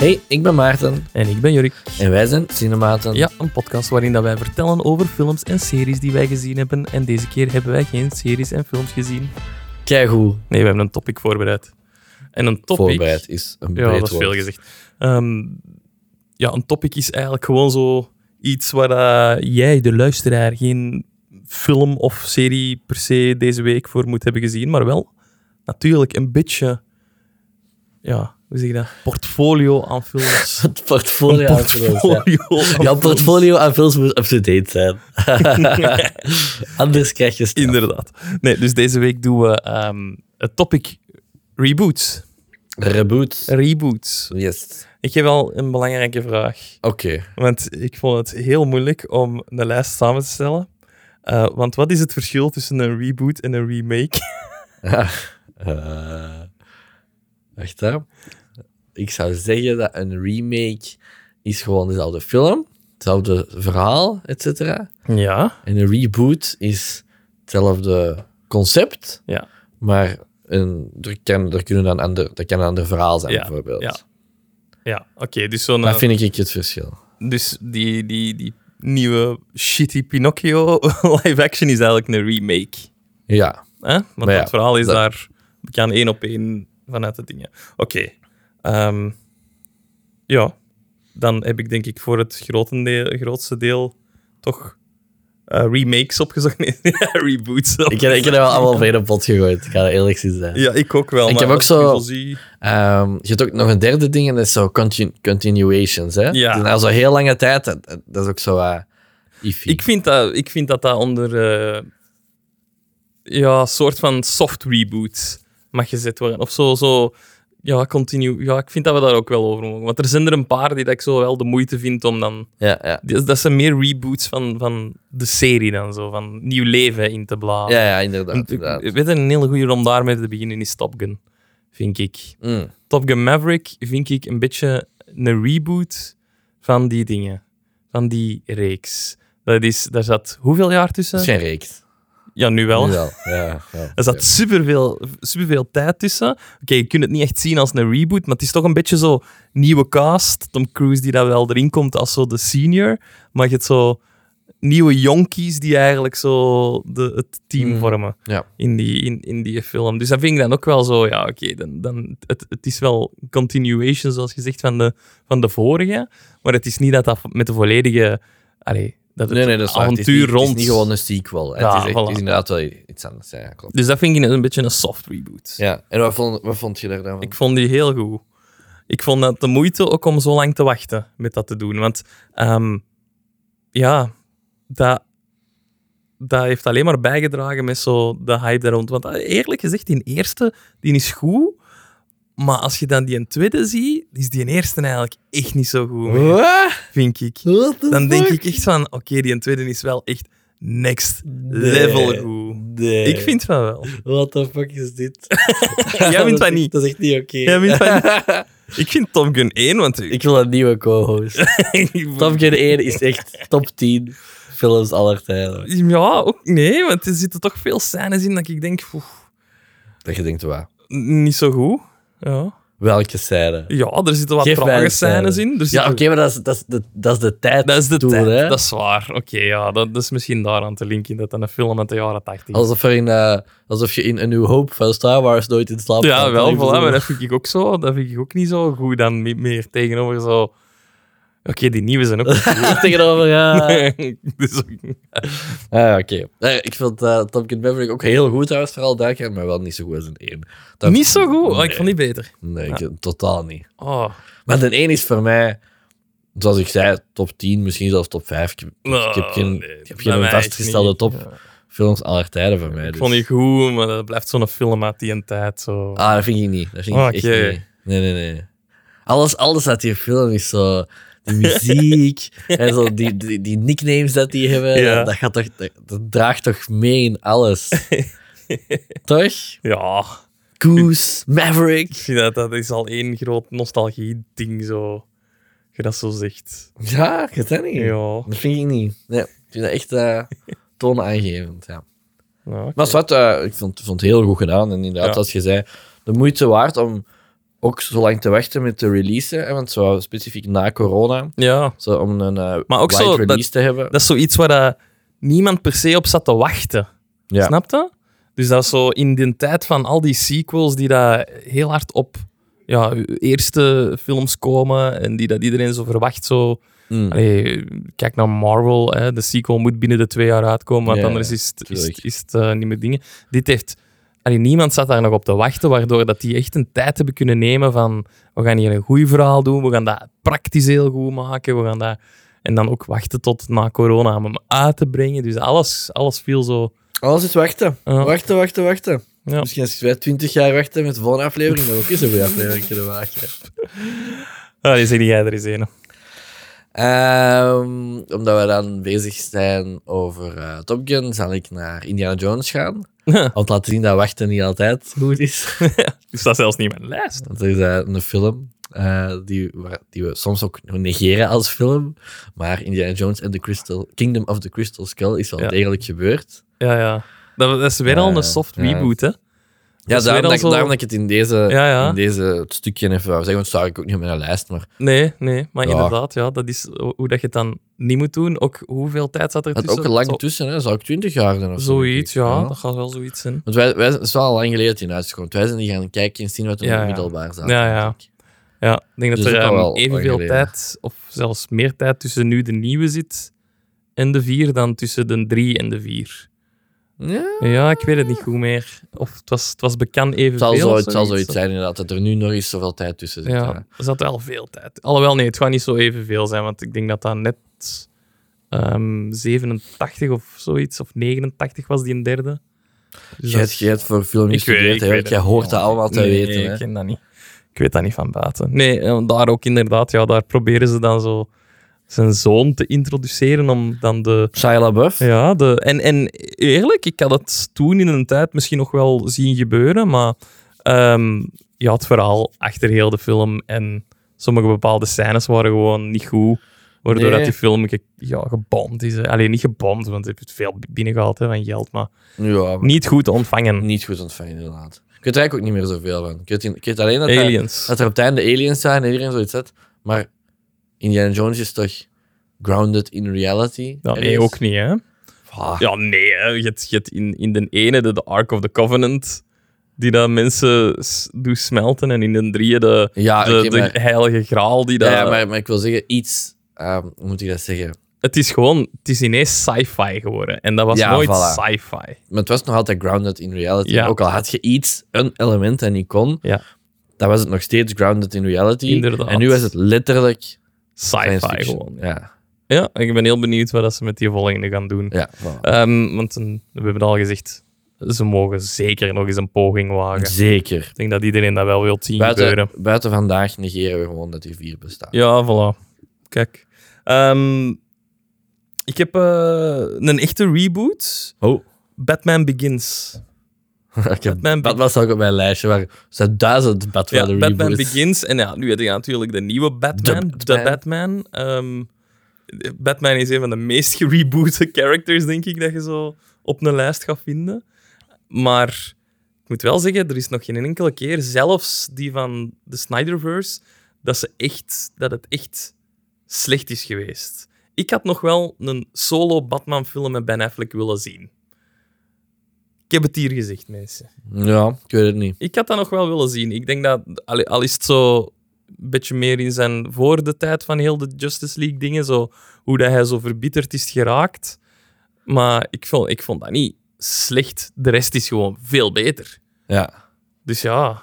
Hey, ik ben Maarten En ik ben Jurik. en wij zijn Cinematen. Ja, een podcast waarin dat wij vertellen over films en series die wij gezien hebben. En deze keer hebben wij geen series en films gezien. Keigoed Nee, we hebben een topic voorbereid. En een topic... voorbereid is een breed Ja, dat is veel gezegd. Ehm, ja, een topic is eigenlijk gewoon zo iets waar dat jij, de luisteraar, geen film of serie per se deze week voor moet hebben gezien, maar wel natuurlijk een beetje, ja, hoe zeg je dat? Portfolio aan films. Het portfolio aan films, ja. portfolio aan Jouw portfolio aan films moet up-to-date zijn. Anders krijg je straf. Inderdaad. Nee, dus deze week doen we ehm, het topic reboots. Reboot. Reboots. Yes. Ik heb wel een belangrijke vraag. Oké. Want ik vond het heel moeilijk om een lijst samen te stellen. Eh, want wat is het verschil tussen een reboot en een remake? Eh, wacht hè. Ik zou zeggen dat een remake is gewoon dezelfde film, hetzelfde verhaal, et cetera. Ja. En een reboot is hetzelfde concept, Ja. maar een, er, kan, er, kunnen dan ander, dat kan een ander verhaal zijn, Ja, bijvoorbeeld. ja. Ja, oké. dus zo'n... Dat eh, vind ik het verschil. Dus die, die, die nieuwe shitty Pinocchio live action is eigenlijk een remake. Ja. Hè? Want ja, het verhaal is dat- daar bekend één op één vanuit de dingen. Oké. Ehm, ja. Dan heb ik denk ik voor het grotende- grootste deel toch eh, remakes opgezocht. Nee, reboots. Ik heb, ik heb er wel allemaal veel op pot gegooid, ik ga er eerlijk in zijn. Ja, ik ook wel. Ik maar heb ook zo- zie- Ehm, je hebt ook nog een derde ding en dat is zo continu- continuations. Hè? Ja. Dus na zo'n heel lange tijd, dat, dat is ook zo uh, iffy. Ik vind dat, ik vind dat dat onder eh, ja, een soort van soft reboot mag gezet worden. Of zo, zo ja, continu. Ja, ik vind dat we daar ook wel over mogen. Want er zijn er een paar die dat ik zo wel de moeite vind om dan... Ja, ja. die- Dat zijn meer reboots van, van de serie dan zo, van nieuw leven in te blazen. ja, ja, inderdaad. Ik- inderdaad. ik weet een hele goede om daarmee te beginnen is Top Gun, vind ik. Mm. Top Gun Maverick vind ik een beetje een reboot van die dingen. Van die reeks. Dat is, daar zat hoeveel jaar tussen? Is geen reeks. Ja, nu wel. Nu wel. Ja, ja. Er zat superveel, superveel tijd tussen. Oké, je kunt het niet echt zien als een reboot, maar het is toch een beetje zo nieuwe cast. Tom Cruise die daar wel erin komt als zo de senior. Maar je hebt zo nieuwe jonkies die eigenlijk zo de, het team Mm. vormen Ja. in die, in, in die film. Dus dat vind ik dan ook wel zo, ja, oké, dan, dan, het, het is wel continuation, zoals gezegd, van de, van de vorige. Maar het is niet dat dat met de volledige... Allee, dat het Nee, nee, dat is. Het niet- Het rond... is niet gewoon een sequel. Ja, het, is echt, het voilà. is inderdaad wel iets anders. Ja, klopt. Dus dat vind ik een beetje een soft reboot. Ja, en wat vond, wat vond je daar dan van? Ik vond die heel goed. Ik vond dat de moeite ook om zo lang te wachten met dat te doen. Want ehm, ja, dat, dat heeft alleen maar bijgedragen met zo de hype daar rond. Want eh, eerlijk gezegd, die eerste die is goed. Maar als je dan die een tweede ziet, is die eerste eigenlijk echt niet zo goed meer, vind ik. Dan denk fuck? ik echt van, oké, die tweede is wel echt next Nee. level goed. Nee. Ik vind van wel. What the fuck is dit? Jij vindt van niet. Dat is echt niet oké. Jij vindt van Ik vind Top Gun 1, want Ik wil een nieuwe co-host. Top Gun 1 is echt top 10 films aller tijden. Ja, ook nee, want er zitten toch veel scènes in dat ik denk, Dat je denkt, waar? niet zo goed. Ja. Welke scène? ja, er zitten wat Geef trage een scène. scènes in. Er Ja, oké, maar dat is, dat, is de, dat is de tijd. Dat is de tijd, hè? dat is waar. Oké, ja, dat, dat is misschien daaraan te linken dat een film uit de jaren 80 is. Alsof, er in, eh, alsof je in A New Hope van Star Wars nooit in slaap Ja, wel, voilà, maar dat vind ik ook zo. Dat vind ik ook niet zo goed dan me- meer tegenover zo... Oké, die nieuwe zijn ook. Tegenover, ja. dus, Ah, oké. Nee, ik vind eh, Top Gun Maverick ook heel goed trouwens, vooral daar, maar wel niet zo goed als een 1. Dat- niet zo goed? Oh, ik vond die beter. Nee, ik- totaal niet. Oh, Maar de 1 is voor mij, zoals ik zei, top 10, misschien zelfs top 5. Ik, heb- ik heb geen, nee, ik heb bij geen mij is vastgestelde niet. top Ja. films aller tijden voor mij. Ik dus. vond die goed, maar dat blijft zo'n film uit die tijd. Zo. Ah, dat vind ik niet. Dat vind ik Oh, echt oké. niet. Nee, nee, nee. Alles, alles uit die film is zo... Die muziek en zo, die, die, die nicknames dat die hebben, Ja. dat, gaat toch, dat, dat draagt toch mee in alles. toch? Ja, Goose, Maverick. ik vind dat dat is al één groot nostalgie-ding, zo. Je dat zo zegt. Ja, ik weet dat niet. Ja. Dat vind ik niet. Nee, ik vind dat echt eh toonaangevend, ja. Maar wat, eh, ik vond, vond het heel goed gedaan. En inderdaad, Ja. als je zei, de moeite waard om ook zo lang te wachten met te releasen, hè, want zo specifiek na corona, Ja, zo om een eh Maar ook zo, release dat- te hebben. dat is zoiets waar dat niemand per se op zat te wachten. ja. Snap je? Dus dat is zo in de tijd van al die sequels die daar heel hard op ja, eerste films komen en die dat iedereen zo verwacht. Zo. Mm. Allee, kijk naar Marvel, hè, de sequel moet binnen de twee jaar uitkomen, want Ja, anders is het, is, is het eh, niet meer dingen. Dit heeft... Allee, niemand zat daar nog op te wachten, waardoor dat die echt een tijd hebben kunnen nemen van we gaan hier een goed verhaal doen, we gaan dat praktisch heel goed maken, we gaan dat... En dan ook wachten tot na corona om hem uit te brengen. Dus alles, alles viel zo... Alles is wachten. Wachten, wachten, wachten. Ja. Misschien als wij 20 jaar wachten met de volgende aflevering, dan ook eens een goede aflevering kunnen maken. Die zeg jij er eens een. Ehm, omdat we dan bezig zijn over eh, Top Gun, zal ik naar Indiana Jones gaan. Te laten zien dat wachten niet altijd goed is. Die staat zelfs niet in mijn lijst. Want er is eh, een film eh, die, die we soms ook negeren als film. Maar Indiana Jones en the Crystal, Kingdom of the Crystal Skull is wel Ja. degelijk gebeurd. Ja, ja. Dat, dat is weer al Eh, een soft ja. reboot, hè? Ja, daarom dat, ik- zo- daarom dat ik het in deze, Ja, ja. In deze stukje even wou zeggen. Want het staat ik ook niet op mijn lijst. Maar Nee, nee. Maar Ja. inderdaad, ja, dat is hoe dat je het dan niet moet doen. Ook hoeveel tijd zat er het tussen? ook lang Zo- tussen, hè? zou ik 20 jaar zijn of zo, Zoiets, ja, Dat gaat wel zoiets zijn. Want wij, wij, het is wel lang geleden dat die uit is gekomen. Wij zijn die gaan kijken en zien wat er in ja. het middelbaar zaten. Ja, ja. Ja, ik denk dat Dus er wel evenveel tijd, of zelfs meer tijd, tussen nu de nieuwe zit en de vier dan tussen de drie en de vier. Ja, Ja, ik weet het niet goed meer. Of het was, het was bekend het evenveel. zal, zo, het zal zoiets zijn inderdaad, dat er nu nog eens zoveel tijd tussen zit. Ja, Ja. er zat wel veel tijd. Alhoewel, nee, het gaat niet zo evenveel zijn, want ik denk dat dat net ehm 87 of zoiets, of 89 was die een derde. Dus Jij dat hebt- jij hebt voor film Ik weet- gestudeerd, hè, weet jij het hoort dat allemaal te nee, weten. Hè? ik ken dat niet. Ik weet dat niet van buiten. Nee, daar ook inderdaad, ja, daar proberen ze dan zo zijn zoon te introduceren om dan de... Shia LaBeouf? Ja, de, en, en eerlijk, ik had het toen in een tijd misschien nog wel zien gebeuren, maar ehm ja, het verhaal achter heel de film en sommige bepaalde scènes waren gewoon niet goed, waardoor Nee. dat die film ge, ja, gebomd is. Alleen niet gebomd, want het heeft veel binnengehaald hè, van geld, maar Ja, maar niet goed ontvangen. niet goed ontvangen, inderdaad. Ik weet er eigenlijk ook niet meer zoveel van. Ik weet, ik weet alleen dat, er- Aliens. dat er op het einde aliens zijn en iedereen zoiets zet. Maar Indiana Jones is toch grounded in reality? Ja, nee, ook niet, hè? Ah, Ja, nee, hè. Je hebt, je hebt in, in de ene de, de Ark of the Covenant, die dat mensen s- doet smelten, en in de drie de, Ja, de, de maar- heilige graal die dat... ja, maar, maar ik wil zeggen, iets... ehm, hoe moet ik dat zeggen? Het is gewoon, het is ineens sci-fi geworden. En dat was Ja, nooit voilà. sci-fi. Maar het was nog altijd grounded in reality. Ja. Ook al had je iets, een element niet kon, Ja. dan was het nog steeds grounded in reality. Inderdaad. En nu was het letterlijk Sci-fi gewoon. Ja, Ja, ik ben heel benieuwd wat dat ze met die volgende gaan doen. ja. voilà. Ehm, want een- we hebben al gezegd, ze mogen zeker nog eens een poging wagen. Zeker. Ik denk dat iedereen dat wel wil zien Buiten, gebeuren. buiten vandaag negeren we gewoon dat die vier bestaat. Ja, voilà. Kijk. Ehm, ik heb eh, een echte reboot. Oh. Batman Begins. ik heb, Batman dat was ook op mijn lijstje, waar er zijn duizend Batman Ja, Batman reboots. Begins. En ja, nu heb je natuurlijk de nieuwe Batman. De De Batman. Batman. Ehm, Batman is een van de meest gereboote characters, denk ik, dat je zo op een lijst gaat vinden. Maar ik moet wel zeggen, er is nog geen enkele keer, zelfs die van de Snyderverse, dat, ze echt, dat het echt slecht is geweest. Ik had nog wel een solo Batman-film met Ben Affleck willen zien. Ik heb het hier gezegd, mensen. Ja, ik weet het niet. Ik had dat nog wel willen zien. Ik denk dat, al, al is het zo een beetje meer in zijn voor de tijd van heel de Justice League dingen, zo, hoe dat hij zo verbitterd is geraakt. Maar ik vond, ik vond dat niet slecht. De rest is gewoon veel beter. Ja. Dus ja,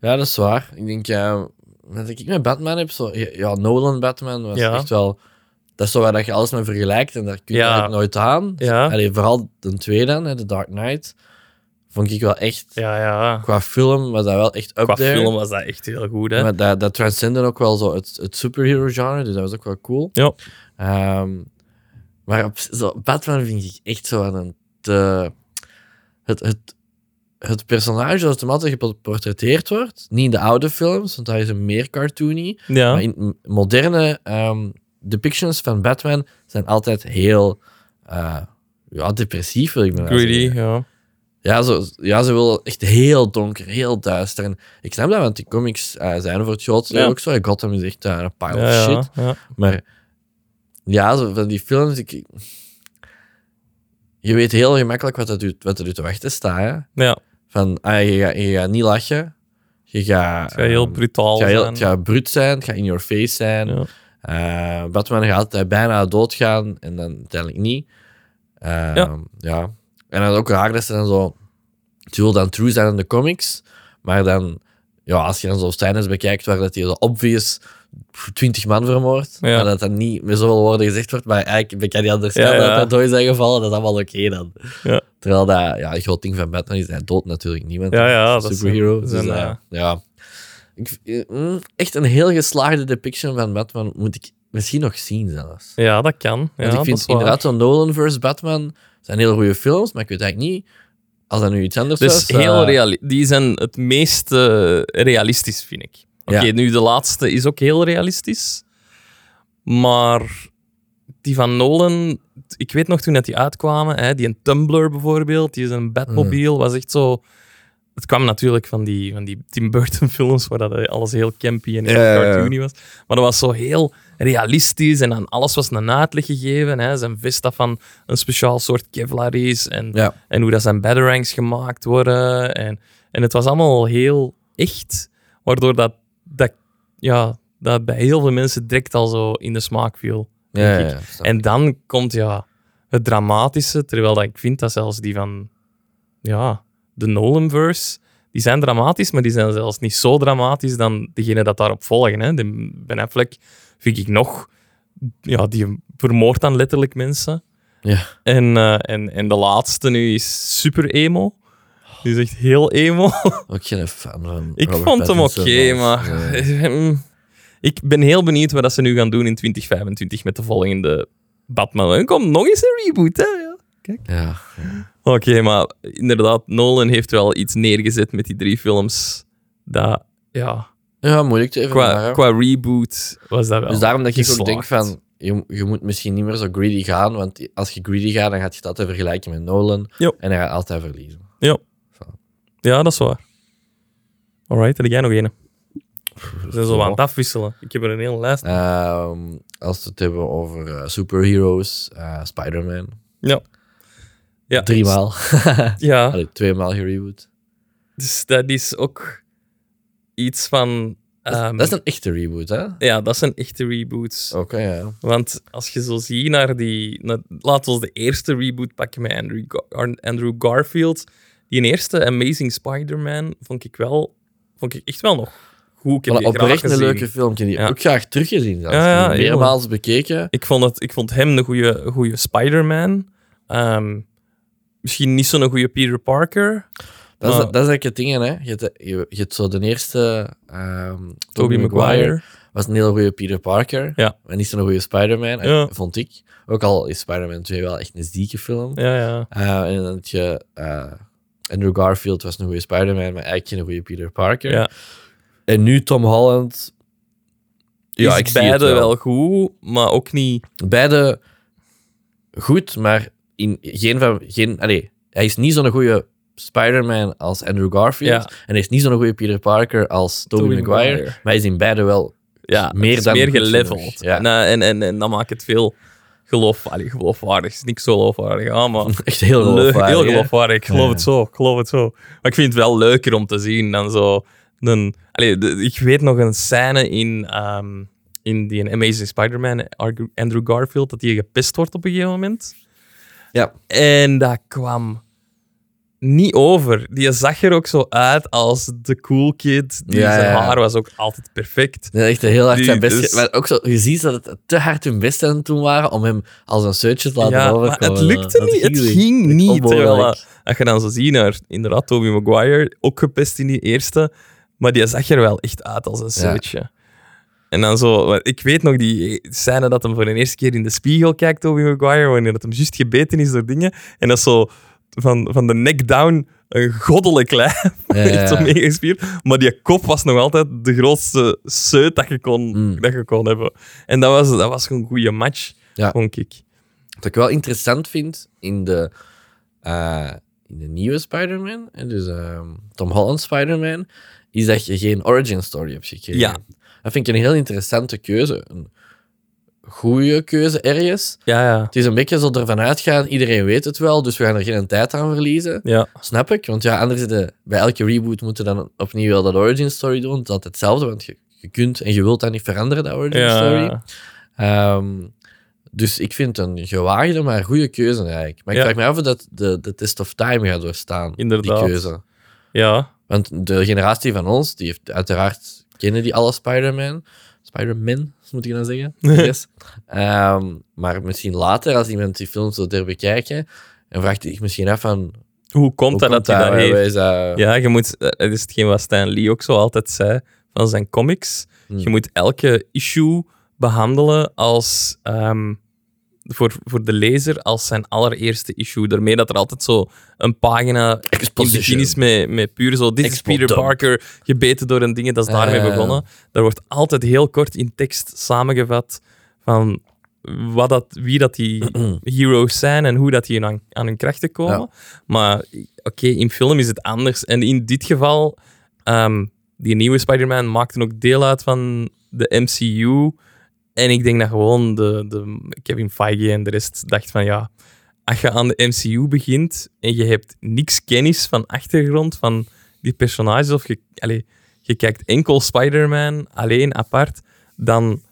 ja, dat is waar. Ik denk, ja, dat ik met Batman heb, zo, ja, Nolan Batman was Ja. echt wel... Dat is zo waar dat je alles mee vergelijkt en daar kun je Ja. eigenlijk nooit aan. Ja. Allee, vooral de tweede, dan, hè, The Dark Knight, vond ik wel echt... ja, ja. Qua film was dat wel echt up Qua there. film was dat echt heel goed, hè? Maar dat, dat transcende ook wel zo het, het superhero genre, dus dat was ook wel cool. Ja. Ehm, maar op, zo, Batman vind ik echt zo aan een te... Het, het, het personage zoals het altijd geportretteerd wordt, niet in de oude films, want daar is een meer cartoony, Ja, maar in moderne ehm, depictions van Batman zijn altijd heel eh, ja, depressief, wil ik maar greedy, zeggen. ja. Ja, zo, ja, ze willen echt heel donker, heel duister. En ik snap dat, want die comics eh, zijn voor het grootste Ja. ook zo. Gotham is echt eh, een pile Ja, of shit. ja. Maar ja, zo van die films, ik, je weet heel gemakkelijk wat er, u- wat er u te wachten staat. Hè? Ja, Van, ah, je, gaat, je gaat niet lachen. Je gaat, het gaat heel ehm, brutaal het gaat, heel, zijn. het gaat bruut zijn, het gaat in your face zijn. Ja. Eh, Batman gaat altijd bijna doodgaan en dan uiteindelijk niet. Eh, Ja. ja. En dan ook raar dat ze dan zo... Het wil dan true zijn in de comics, maar dan... Ja, als je dan zo scènes bekijkt waar dat hij zo obvious 20 man vermoordt, Ja. maar dat dan niet met zoveel woorden gezegd wordt, maar eigenlijk kan die anders Ja, dat dat dood zijn gevallen, dat is allemaal oké dan. Ja. Terwijl dat, ja, een groot ding van Batman is, hij dood natuurlijk niemand. Ja, ja, is is een superhero. een- Dus, is een, eh, eh, ja. Ik, eh, mm, echt een heel geslaagde depiction van Batman moet ik misschien nog zien zelfs. Ja, dat kan. Ja, Want ik vind inderdaad zo'n Nolan vs. Batman zijn hele goede films, maar ik weet eigenlijk niet als dat nu iets anders Dus was. heel eh, die zijn het meest eh, realistisch, vind ik. Oké, Ja. nu de laatste is ook heel realistisch. Maar die van Nolan, ik weet nog toen dat die uitkwamen, hè, die een Tumblr bijvoorbeeld, die is een Batmobile, was echt zo... Het kwam natuurlijk van die, van die Tim Burton films, waar dat alles heel campy en heel Ja, cartoony was. Maar dat was zo heel realistisch en dan alles was een uitleg gegeven. Hè. Zijn vest dat van een speciaal soort Kevlar is en Ja. en hoe dat zijn batarangs gemaakt worden. En, en het was allemaal heel echt, waardoor dat, dat, ja, dat bij heel veel mensen direct al zo in de smaak viel. Ja, ja, En dan komt ja, het dramatische, terwijl dat ik vind dat zelfs die van ja, de Nolanverse, die zijn dramatisch, maar die zijn zelfs niet zo dramatisch dan degene dat daarop volgen. Hè. De Ben Affleck vind ik nog, ja, die vermoordt dan letterlijk mensen. Ja. En, eh, en, en de laatste nu is super emo. Die is echt heel emo. Ook geen fan van ik Robert vond hem oké, maar... nee. ik ben heel benieuwd wat ze nu gaan doen in 2025 met de volgende Batman. Er komt nog eens een reboot, hè? Ja. Ja. Oké, maar inderdaad, Nolan heeft wel iets neergezet met die drie films. Dat, ja, ja, moeilijk te even qua, maar, qua reboot was dat wel Dus daarom dat ik ook denk van, je, je moet misschien niet meer zo greedy gaan, want als je greedy gaat, dan gaat je het altijd vergelijken met Nolan. Jo. En hij gaat altijd verliezen. Ja. Ja, dat is waar. Alright, heb jij nog een? We zijn zo aan het afwisselen. Ik heb er een hele lijst. Ehm, als we het hebben over eh, superheroes, eh, Spider-Man. Ja. Ja. Driemaal. Ja, Allee, tweemaal gereboot. dus dat is ook iets van... Dat, is- ehm, dat is een echte reboot, hè? Ja, dat zijn echte reboots. Oké, ja. Want als je zo ziet naar die... Naar, laten we de eerste reboot pakken met Andrew, Gar- Andrew Garfield. Die eerste Amazing Spider-Man vond ik wel... Vond ik echt wel nog goed. Ik heb Voilà, oprecht een leuke film. Die Ja. ook graag teruggezien. Ja, ja, meermaals bekeken. Ik vond, het, ik vond hem een goede, goede Spider-Man. Ehm, misschien niet zo'n goede Peter Parker. Dat is, Maar- dat is eigenlijk het ding, hè. Je hebt, je, je hebt zo de eerste... ehm Tobey Maguire. was een hele goede Peter Parker. Ja. En niet zo'n goede Spider-Man, eh, Ja. vond ik. Ook al is Spider-Man 2 wel echt een zieke film. Ja, ja. Eh, en dan had je... eh, Andrew Garfield was een goede Spider-Man, maar eigenlijk geen goede Peter Parker. ja. En nu Tom Holland... Ja, ik ik beide wel. wel. goed, maar ook niet... Beide goed, maar in geen van... Geen, hij is niet zo'n goede Spider-Man als Andrew Garfield. Ja. En hij is niet zo'n goede Peter Parker als Tobey Maguire. Maguire. Maar hij is in beide wel Ja, Meer dan meer geleveld. ja. En, en, en, en dan maakt het veel geloof, allee, geloofwaardig. Het is niet zo geloofwaardig, ja, maar... echt heel Leuk, geloofwaardig. heel geloofwaardig. Ik geloof Ja. het zo. Ik geloof het zo. Maar ik vind het wel leuker om te zien dan zo. Een, allee, de- ik weet nog een scène in, ehm, in die Amazing Spider-Man, Andrew Garfield, dat hij gepest wordt op een gegeven moment. Ja. En dat kwam niet over. Die zag er ook zo uit als de cool kid. Die Ja, zijn ja. haar was ook altijd perfect. Nee, echt heel hard Die zijn best. dus- Maar ook zo, je ziet dat het te hard hun best aan het doen waren om hem als een seutje te laten Ja, maar het lukte Dat niet. Het ging niet. Terwijl dat- als je dan zo ziet naar inderdaad Tobey Maguire, ook gepest in die eerste, maar die zag er wel echt uit als een seutje. En dan zo, ik weet nog die scène dat hem voor de eerste keer in de spiegel kijkt, Tobey Maguire, wanneer dat hem juist gebeten is door dingen. En dat is zo van, van de neck down een goddelijk lijf, Ja, ja, zo meegespierd. Maar die kop was nog altijd de grootste seut dat je kon, Mm. dat je kon hebben. En dat was, dat was een goede match, Ja. vond ik. Wat ik wel interessant vind in de, eh, in de nieuwe Spider-Man, en dus ehm, Tom Holland Spider-Man, is dat je geen origin story hebt gekregen. Ja. Dat vind ik een heel interessante keuze. Een goede keuze ergens. Ja, ja. Het is een beetje zo ervan uitgaan, iedereen weet het wel, dus we gaan er geen tijd aan verliezen. Ja, Snap ik, want ja, anders zitten bij elke reboot moeten dan opnieuw wel dat origin story doen. Het is altijd hetzelfde, want je, je kunt en je wilt dat niet veranderen, dat origin story. Ehm, dus ik vind het een gewaagde, maar goede keuze eigenlijk. Maar ik Ja. vraag me af of dat de, de test of time gaat doorstaan, Inderdaad. die keuze. ja. Want de generatie van ons, die heeft uiteraard, kennen die alle Spider-Man. Spider-Man, moet ik dan zeggen. Yes. Ehm, maar misschien later, als iemand die films zo er bekijken, en vraagt hij zich misschien af van... Hoe komt hoe dat dat hij dat heeft? Ja, je moet, eh, dat is hetgeen wat Stan Lee ook zo altijd zei van zijn comics. Hmm. Je moet elke issue behandelen als ehm, voor, voor de lezer als zijn allereerste issue. Daarmee dat er altijd zo een pagina in Exposition. begin is met, met puur zo. Dit is Peter. Parker gebeten door een ding. Dat is daarmee Ah. begonnen. Daar wordt altijd heel kort in tekst samengevat van wat dat, wie dat die heroes zijn en hoe dat die aan, aan hun krachten komen. Ja. Maar oké, in film is het anders. En in dit geval, ehm, die nieuwe Spider-Man maakte ook deel uit van de MCU. En ik denk dat gewoon de, de Kevin Feige en de rest dacht van ja, als je aan de MCU begint en je hebt niks kennis van achtergrond van die personages, of je, allee, je kijkt enkel Spider-Man alleen apart, dan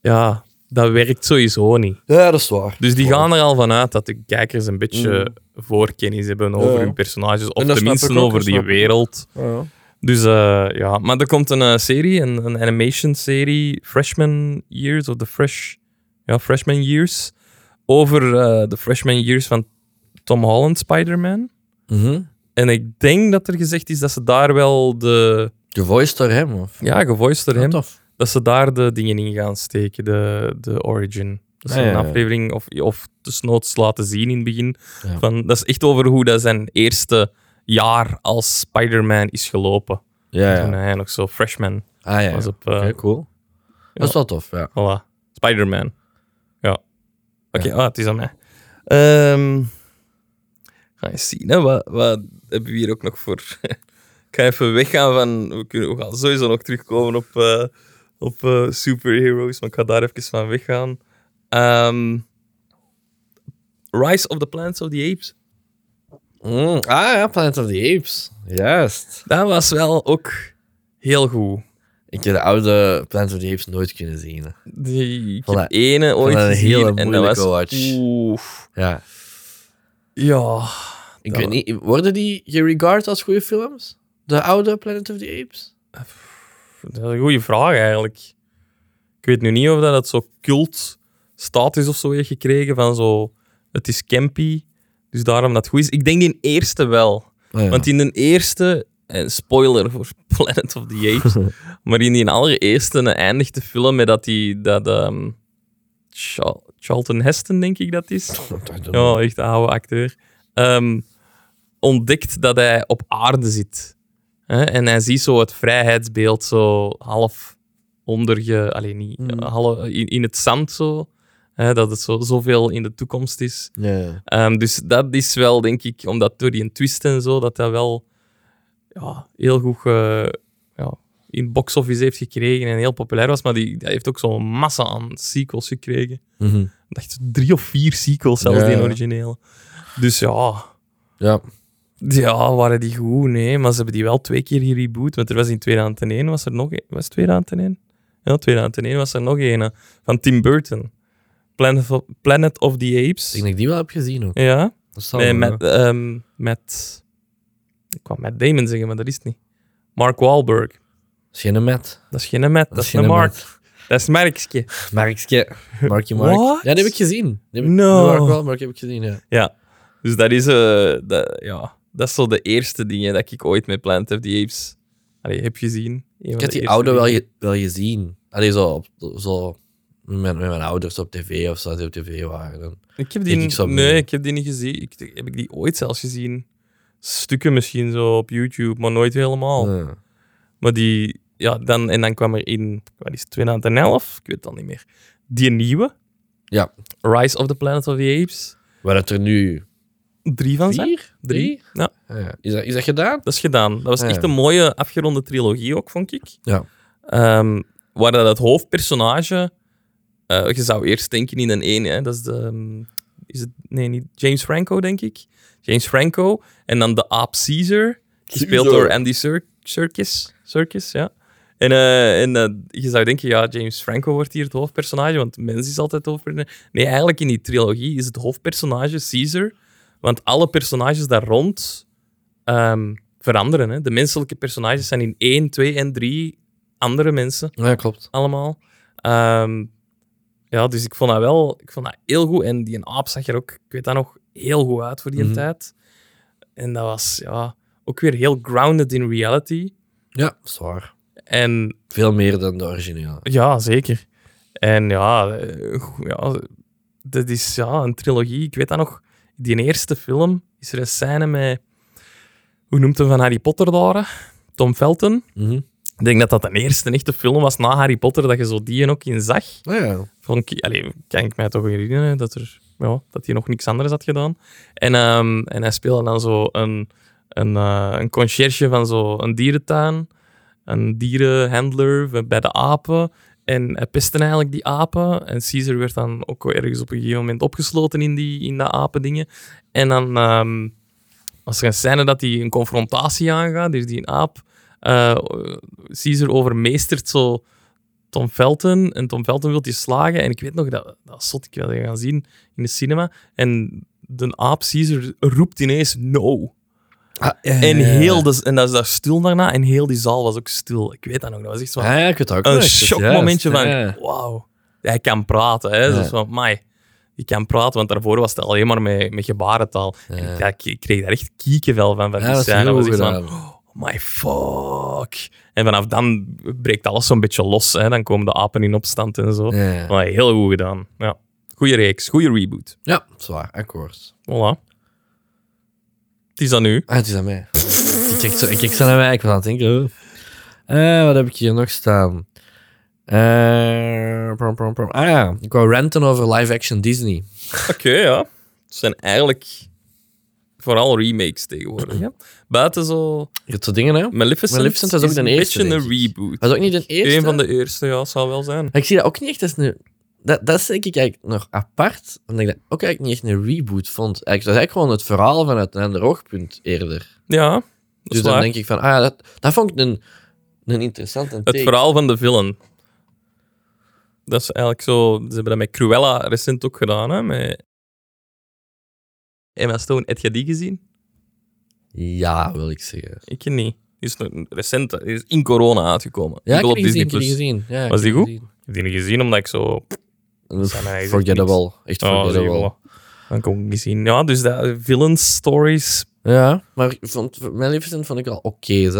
ja, dat werkt sowieso niet. Ja, dat is waar. Dus die gaan er al vanuit dat de kijkers een beetje Mm. voorkennis hebben over Ja. hun personages, of tenminste over die wereld. Ja. Dus eh, ja, maar er komt een eh, serie, een, een animation-serie, Freshman Years, of the Fresh, ja, Freshman Years, over eh, de Freshman Years van Tom Holland Spider-Man. Mhm. En ik denk dat er gezegd is dat ze daar wel de, Gevoiced door hem, of? ja, gevoiced door hem, Tof. dat ze daar de dingen in gaan steken, de, de origin. Dat Ah, een ja. aflevering of, of desnoods laten zien in het begin. Van, dat is echt over hoe dat zijn eerste jaar als Spider-Man is gelopen. Ja, Toen hij nog zo freshman Ah, ja. was op... eh, Oké, cool. Dat is wel tof, ja. Voilà. Spider-Man. Ja. Oké, ah, het is aan mij. Ehm ga eens zien, hè. Wat, wat hebben we hier ook nog voor... ik ga even weggaan van... We, kunnen, we gaan sowieso nog terugkomen op, eh, op eh, superheroes, maar ik ga daar even van weggaan. Ehm, Rise of the Planet of the Apes. Mm, Ah ja, Planet of the Apes. Juist. Dat was wel ook heel goed. Ik heb de oude Planet of the Apes nooit kunnen zien. Die, ik heb dat- ene ooit dat een gezien hele en dat was... watch. Oeh. Ja. Ja. Ik Dat- weet niet, worden die geregard als goede films? De oude Planet of the Apes? Dat is een goede vraag eigenlijk. Ik weet nu niet of dat het zo cult status of zo heeft gekregen van zo... Het is campy, dus daarom dat het goed is. Ik denk die eerste wel. Oh, ja. Want in de eerste... En spoiler voor Planet of the Apes. maar in die allereerste eindigt de film met dat hij... Dat, ehm, Char- Charlton Heston, denk ik dat is. Ja, echt een oude acteur. Ehm, ontdekt dat hij op aarde zit. Hè? En hij ziet zo het vrijheidsbeeld zo half onder je... Alleen niet, Mm. half, in, in het zand zo. Hè? Dat het zo, zoveel in de toekomst is. Ja, ja. Ehm, dus dat is wel, denk ik, omdat door die twist en zo, dat hij wel ja, heel goed ge- ja, in box office heeft gekregen en heel populair was. Maar die, heeft ook zo'n massa aan sequels gekregen. Mhm. Ik dacht drie of vier sequels, zelfs die originele. Dus ja, ja. ja, waren die goed? Nee, maar ze hebben die wel twee keer gereboot. Want er was in 2001 was er nog een. Was het 2001? Ja, 2001 was er nog een van Tim Burton. Planet of, Planet of the Ik Apes. denk dat ik die wel heb gezien ook. Ja, nee, met, ehm, met... Ik kwam met Damon zeggen, maar dat is het niet. Mark Wahlberg. Dat is geen Matt. Dat is geen Matt, dat, is geen een Mark. Dat is Markske. Markske. Marky Mark. What? Ja, die heb ik gezien. Die heb ik, No. Mark ik heb ik gezien, ja. Ja, dus dat is, eh, dat, ja, dat is zo de eerste dingen dat ik ooit met Planet of the Apes allee, heb gezien. Ik heb die oude wel, ge- wel gezien. Allee, zo, zo met, mijn- met mijn ouders op tv of die op tv waren. Dan. Ik heb die, ik nee, mee. ik heb die niet gezien. Ik, heb ik die ooit zelfs gezien? Stukken misschien zo op YouTube, maar nooit helemaal. Ja. Maar die, ja, dan, en dan kwam er in, wat is het, 2011? Ik weet het al niet meer. Die nieuwe, ja, Rise of the Planet of the Apes. waar het er nu Drie van zijn. Vier? Drie. Ja, Ah, ja. Is, dat, is dat gedaan? dat is gedaan. Dat was Ah, ja. echt een mooie afgeronde trilogie ook, vond ik. Ja. Ehm, waar dat het hoofdpersonage... eh, je zou eerst denken in een één, hè, dat is de... ehm, Is het, nee, niet James Franco, denk ik. James Franco. En dan de aap Caesar, gespeeld door Andy Ser Serkis. Serkis, ja. En, eh, en eh, je zou denken, ja, James Franco wordt hier het hoofdpersonage, want mens is altijd het hoofdpersonage. Nee, eigenlijk in die trilogie is het hoofdpersonage Caesar, want alle personages daar rond ehm, veranderen. Hè. De menselijke personages zijn in 1, 2 en 3 andere mensen Ja, klopt. allemaal. Ehm, ja, dus ik vond dat wel ik vond dat heel goed. En die aap zag er ook, ik weet dat nog, heel goed uit voor die Mhm. tijd. En dat was ja, ook weer heel grounded in reality. Ja, zwaar. En Veel meer dan de originele. ja, zeker. En ja, eh, ja, dat is ja, een trilogie. Ik weet dat nog, die eerste film is er een scène met, hoe noemt hem van Harry Potter daar? Tom Felton. Mhm. Ik denk dat dat de eerste echte film was na Harry Potter dat je zo die ook in zag. Ah, ja. vond ik, allee, kan ik mij toch herinneren dat, er, ja, dat hij nog niks anders had gedaan. En, ehm, en hij speelde dan zo een, een, eh, een conciërge van zo een dierentuin, een dierenhandler bij de apen. En hij pestte eigenlijk die apen. En Caesar werd dan ook wel ergens op een gegeven moment opgesloten in, die, in dat apendingen. En dan ehm, was er een scène dat hij een confrontatie aangaat. Dus die aap, eh Caesar overmeestert zo Tom Felton. En Tom Felton wil die slagen. En ik weet nog, dat, dat zot ik wel gaan zien in de cinema. En de aap Caesar roept ineens no. Ah, En, heel de, en dat is daar stil daarna. En heel die zaal was ook stil. Ik weet dat nog. Dat was echt zo ja, ik weet ook een shockmomentje van, ja. wauw. Hij kan praten. Hè. Ja. Dus van, mai. Je kan praten, want daarvoor was het alleen maar met, met gebarentaal. Ja. En ik, ik, ik kreeg daar echt kiekenvel van, van Ja, die dat is scène. was echt van, oh my fuck. En vanaf dan breekt alles zo'n beetje los. Hè. Dan komen de apen in opstand en zo. Ja, ja. Maar heel goed gedaan. Ja. Goeie reeks, goede reboot. Ja, zwaar, akkoord. Voilà. Het is aan nu. Ah, het is aan mij. ik kijk zo, ik naar mij, ik was aan het denken. Eh, wat heb ik hier nog staan? Eh, prom, prom, prom. Ah ja, ik wou ranten over live-action Disney. Oké, ja. Het zijn eigenlijk vooral remakes tegenwoordig. Hè? Buiten zo... Je hebt zo dingen, hè? Maleficent, Maleficent was ook is de een eerste, beetje een denk ik. reboot. Was ook niet de eerste? Een van de eerste, ja, zal wel zijn. Ik zie dat ook niet echt als een... Dat, dat is denk ik eigenlijk nog apart, omdat ik dat ook eigenlijk niet echt een reboot vond. Eigenlijk, dat is eigenlijk gewoon het verhaal vanuit een ander oogpunt eerder. Ja, dat Dus is dan waar. denk ik van, ah, ja, dat, dat vond ik een, een interessante Het take. verhaal van de villain. Dat is eigenlijk zo... Ze hebben dat met Cruella recent ook gedaan, hè. Met Emma Stone. Heb je die gezien? Ja, wil ik zeggen. Ik niet. Die is nog recent, die is in corona uitgekomen. Ja, ik heb die gezien, die. Ja, Was die goed? gezien. Ik heb die niet gezien, omdat ik zo... Forgettable. Echt Oh, forgettable. wel. Dan kon ik niet zien. Ja, dus dat villain stories... Ja, maar ik vond, Maleficent vond ik wel oké, hè.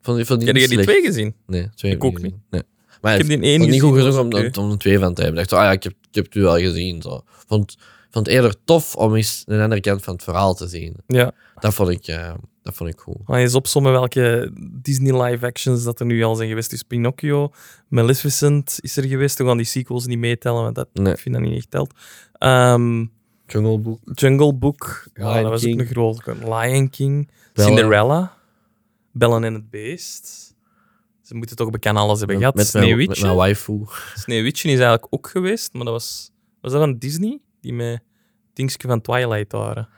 Vond, vond die Heb niet je die twee gezien? Nee, twee Ik ook niet. gezien. Nee. Maar Ik heb die één niet gezien, goed dat genoeg om, om er twee van te hebben. Ik dacht, ah ja, ik heb, ik heb het u al gezien. Zo. Vond, vond het eerder tof om eens een andere kant van het verhaal te zien. Ja. Dat vond ik, eh, dat vond ik goed. Ga je eens opzommen welke Disney live actions dat er nu al zijn geweest. Dus Pinocchio, Maleficent is er geweest. We gaan die sequels niet meetellen, want dat, Nee. ik vind dat niet echt telt. Ehm, Jungle Book. Jungle Book, ja, Lion dat was King. ook een grote. Lion King. Cinderella, Bellen en het Beest. Ze moeten toch bekend alles hebben gehad. Met mijn, met Sneeuwwitje. mijn waifu. Sneeuwwitje is eigenlijk ook geweest, maar dat was... Was dat van Disney? Die met dingetje van Twilight waren.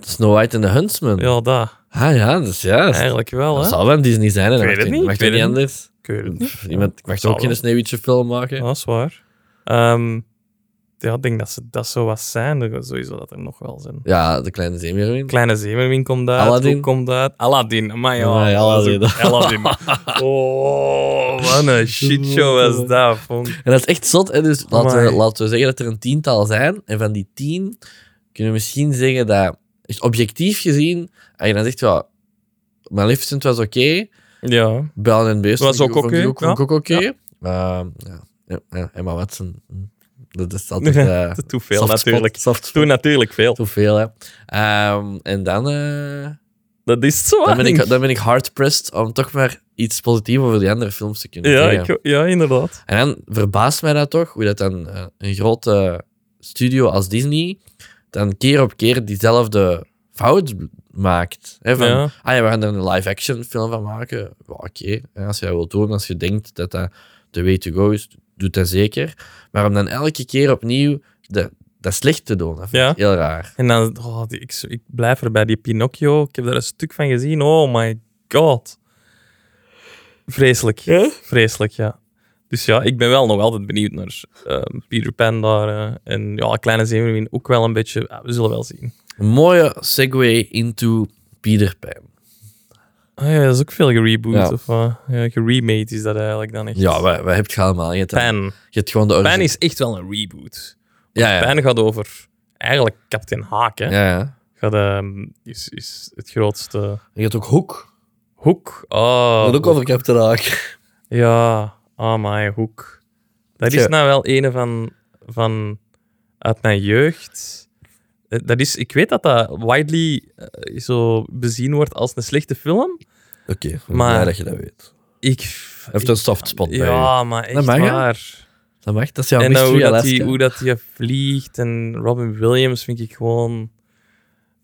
Snow White en the Huntsman. Ja, dat. Ah ja, dus ja. Eigenlijk wel, Dat hè? zal wel Disney zijn. hè. Ik Dat weet mag het niet, Mag weet niet het anders? Ik weet het niet. Iemand, ik mag ook geen. Sneeuwwitje film maken? Dat is waar. Ehm, ja, ik denk dat ze dat zo wat zijn. Er- Sowieso dat er nog wel zijn. Ja, de kleine zeemermin. Kleine Zeemermin komt uit. Aladdin. Ook komt uit. Aladdin. Maar ja, Aladdin. ook-. Oh, wat een shitshow was dat. Vond. En dat is echt zot. Hè? Dus laten we, laten we zeggen dat er een tiental zijn. En van die tien kunnen we misschien zeggen dat, objectief gezien, als je dan zegt, ja, Maleficent was oké, Ja. Bellen en Beest Was ook oké, ook, vond ik ja. ook oké. Ja. Ehm, ja. Ja, ja, Emma Watson, hm. Dat is altijd... eh Te veel, soft natuurlijk. soft. Toen natuurlijk veel. Te veel, hè. Ehm, en dan... eh, Dat is zo. dan, ben ik, dan ben ik hard-pressed om toch maar iets positiefs over die andere films te kunnen Ja, ik, ja, inderdaad. En dan verbaast mij dat toch, hoe dat dan eh, een grote studio als Disney dan keer op keer diezelfde fout maakt. Hè, van, Ja. ah ja, we gaan er een live-action film van maken. Oké, als je dat wilt doen, als je denkt dat dat de way to go is, doe dat zeker. Maar om dan elke keer opnieuw de, dat slecht te doen, dat vind Ja. ik heel raar. En dan, oh, ik, ik blijf erbij, die Pinocchio. Ik heb daar een stuk van gezien. Oh my god. Vreselijk. Vreselijk, ja. Dus ja, ik ben wel nog altijd benieuwd naar ehm, Peter Pan daar. eh, en ja, Kleine Zeemermin ook wel een beetje. Ja, we zullen wel zien. Een mooie segue into Peter Pan. Ah ja, dat is ook veel gereboot. Ja. Of ja, geremade is dat eigenlijk dan echt. Ja, wij, wij hebben het allemaal. Je hebt, Pan. je hebt gewoon de Pan is echt wel een reboot. Ja, ja. Pan gaat over eigenlijk Kapitein Haak. Hè. Ja, ja. Gaat, ehm, is, is het grootste. Je hebt ook Hoek. Hoek. Oh, Dat ook over Captain Haak. Ja, oh my, Hoek. Dat is nou wel een van, van uit mijn jeugd. Eh, Dat is, ik weet dat dat widely eh, zo bezien wordt als een slechte film. Oké, Maar- dat je dat weet. Ik, Heeft ik- een soft spot bij je. Ja, maar echt Dat mag, waar. Dat mag, dat is jouw en hoe, mystery dat die, hoe dat die vliegt en Robin Williams vind ik gewoon...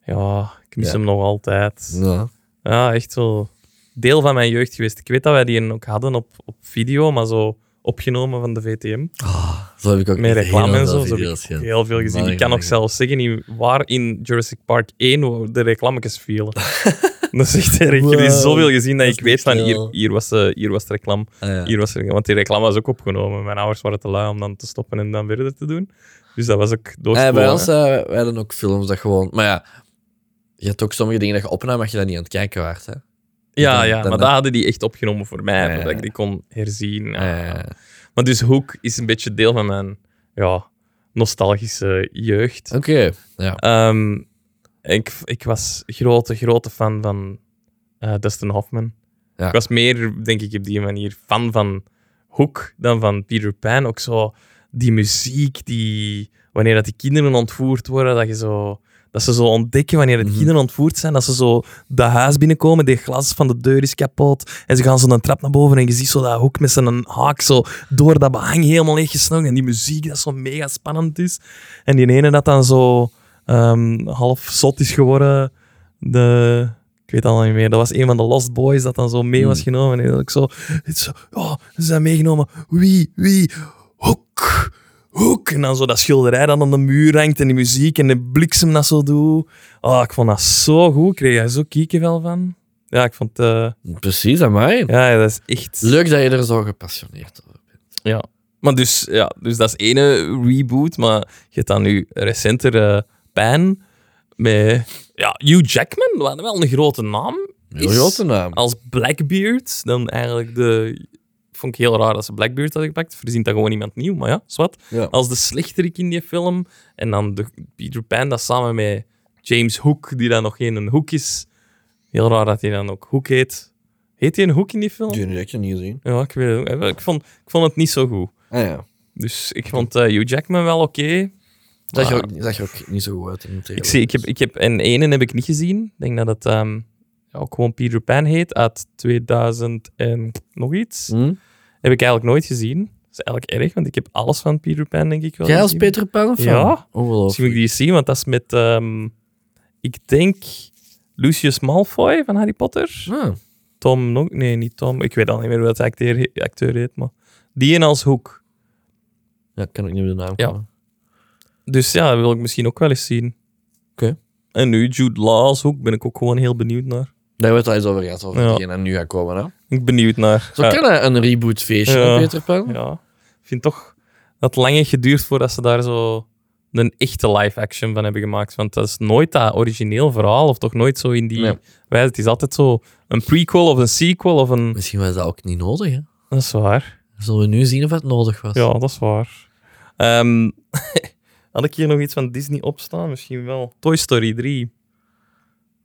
Ja, ik mis Ja. hem nog altijd. Ja. Ja, echt zo deel van mijn jeugd geweest. Ik weet dat wij die ook hadden op, op video, maar zo opgenomen van de VTM. Ah, zo heb ik ook Met reclame en zo. Zo heb ik gezien. ook heel veel gezien. Ik kan nog ik- zelfs zeggen in- waar in Jurassic Park 1 de reclametjes vielen. dat is echt erg. Ik heb zoveel gezien dat, dat ik weet van hier, hier, was, eh, hier was de reclame. Ah, ja. Hier was de, want die reclame was ook opgenomen. Mijn ouders waren te lui om dan te stoppen en dan verder te doen. Dus dat was ook Ja, doorspoelen. bij ons eh, wij hadden ook films dat gewoon... Maar ja, je hebt ook sommige dingen dat je opnam, maar je dat niet aan het kijken waard. Hè? Ja, dan- ja, dan- maar dat hadden die echt opgenomen voor mij, Ja, ik die kon herzien. Ja. Maar dus Hoek is een beetje deel van mijn ja, nostalgische jeugd. Oké, ja. Ehm, ik, ik was grote, grote fan van eh, Dustin Hoffman. Ik was meer, denk ik, op die manier fan van Hoek dan van Peter Pan. Ook zo die muziek, die, wanneer dat die kinderen ontvoerd worden, dat je zo... Dat ze zo ontdekken wanneer Mhm. kinderen ontvoerd zijn, dat ze zo dat huis binnenkomen, die glas van de deur is kapot, en ze gaan zo een trap naar boven en je ziet zo dat hoek met zijn haak zo door dat behang helemaal leeggesnogen. En die muziek dat zo mega spannend is. En die ene dat dan zo ehm, half zot is geworden, de... Ik weet het al niet meer. Dat was een van de Lost Boys dat dan zo mee was Hmm. genomen. En ik zo... Het zo oh, ze zijn meegenomen. Wie? Wie? Hoek! Hoek! En dan zo dat schilderij dat aan de muur hangt en die muziek en de bliksem dat zo doet. Oh, ik vond dat zo goed. Ik kreeg er zo kiekenvel van. Ja, ik vond... eh Precies, aan mij. ja, dat is echt... Leuk dat je er zo gepassioneerd over bent. Ja. Maar dus, ja, dus dat is ene reboot, maar je hebt dan nu recentere Pan met ja, Hugh Jackman, wat wel een grote naam is. grote naam. Als Blackbeard, dan eigenlijk de... Vond ik heel raar dat ze Blackbeard hadden gepakt. Verzint dat gewoon iemand nieuw, maar ja, zwart. Ja. Als de slechterik in die film. En dan de Peter Pan, dat samen met James Hook, die dan nog geen een Hoek is. Heel raar dat hij dan ook Hoek heet. Heet hij een Hoek in die film? Die heb ik niet gezien. Ja, ik weet het. Ik vond, ik vond het niet zo goed. Ah ja. Dus ik vond eh, Hugh Jackman wel oké. Zag je, Maar ook, zag je ook niet zo goed uit in Ik, zie, ik, heb, ik heb en ene heb ik niet gezien. Ik denk dat het ehm, ook gewoon Peter Pan heet uit 2000 en nog iets. Hm? Heb ik eigenlijk nooit gezien. Dat is eigenlijk erg, want ik heb alles van Peter Pan denk ik wel Jij als. Peter Pan of Ja. van? Misschien moet ik Ongelooflijk. die eens zien, want dat is met, ehm, ik denk, Lucius Malfoy van Harry Potter. Ah, Tom nog, nee, niet Tom. Ik weet al niet meer hoe dat acteur, acteur heet, maar die en als Hoek. ja, ik kan ook niet meer de naam Ja. komen. Dus ja, dat wil ik misschien ook wel eens zien. Oké. En nu Jude Law als Hoek ben ik ook gewoon heel benieuwd naar. Daar wordt al eens over gehad, over Ja. degene en nu gaat komen. Hè? Ik ben benieuwd naar. Zo kan hij een reboot feestje, Ja. hè, Peter Pan. ja. Ik vind toch dat het lang heeft geduurd voordat ze daar zo een echte live-action van hebben gemaakt. Want dat is nooit dat origineel verhaal, of toch nooit zo in die Nee. wijze. Het is altijd zo een prequel of een sequel of een... Misschien was dat ook niet nodig. Hè? Dat is waar. Zullen we nu zien of het nodig was? Ja, dat is waar. Ehm, had ik hier nog iets van Disney opstaan? Misschien wel. Toy Story 3.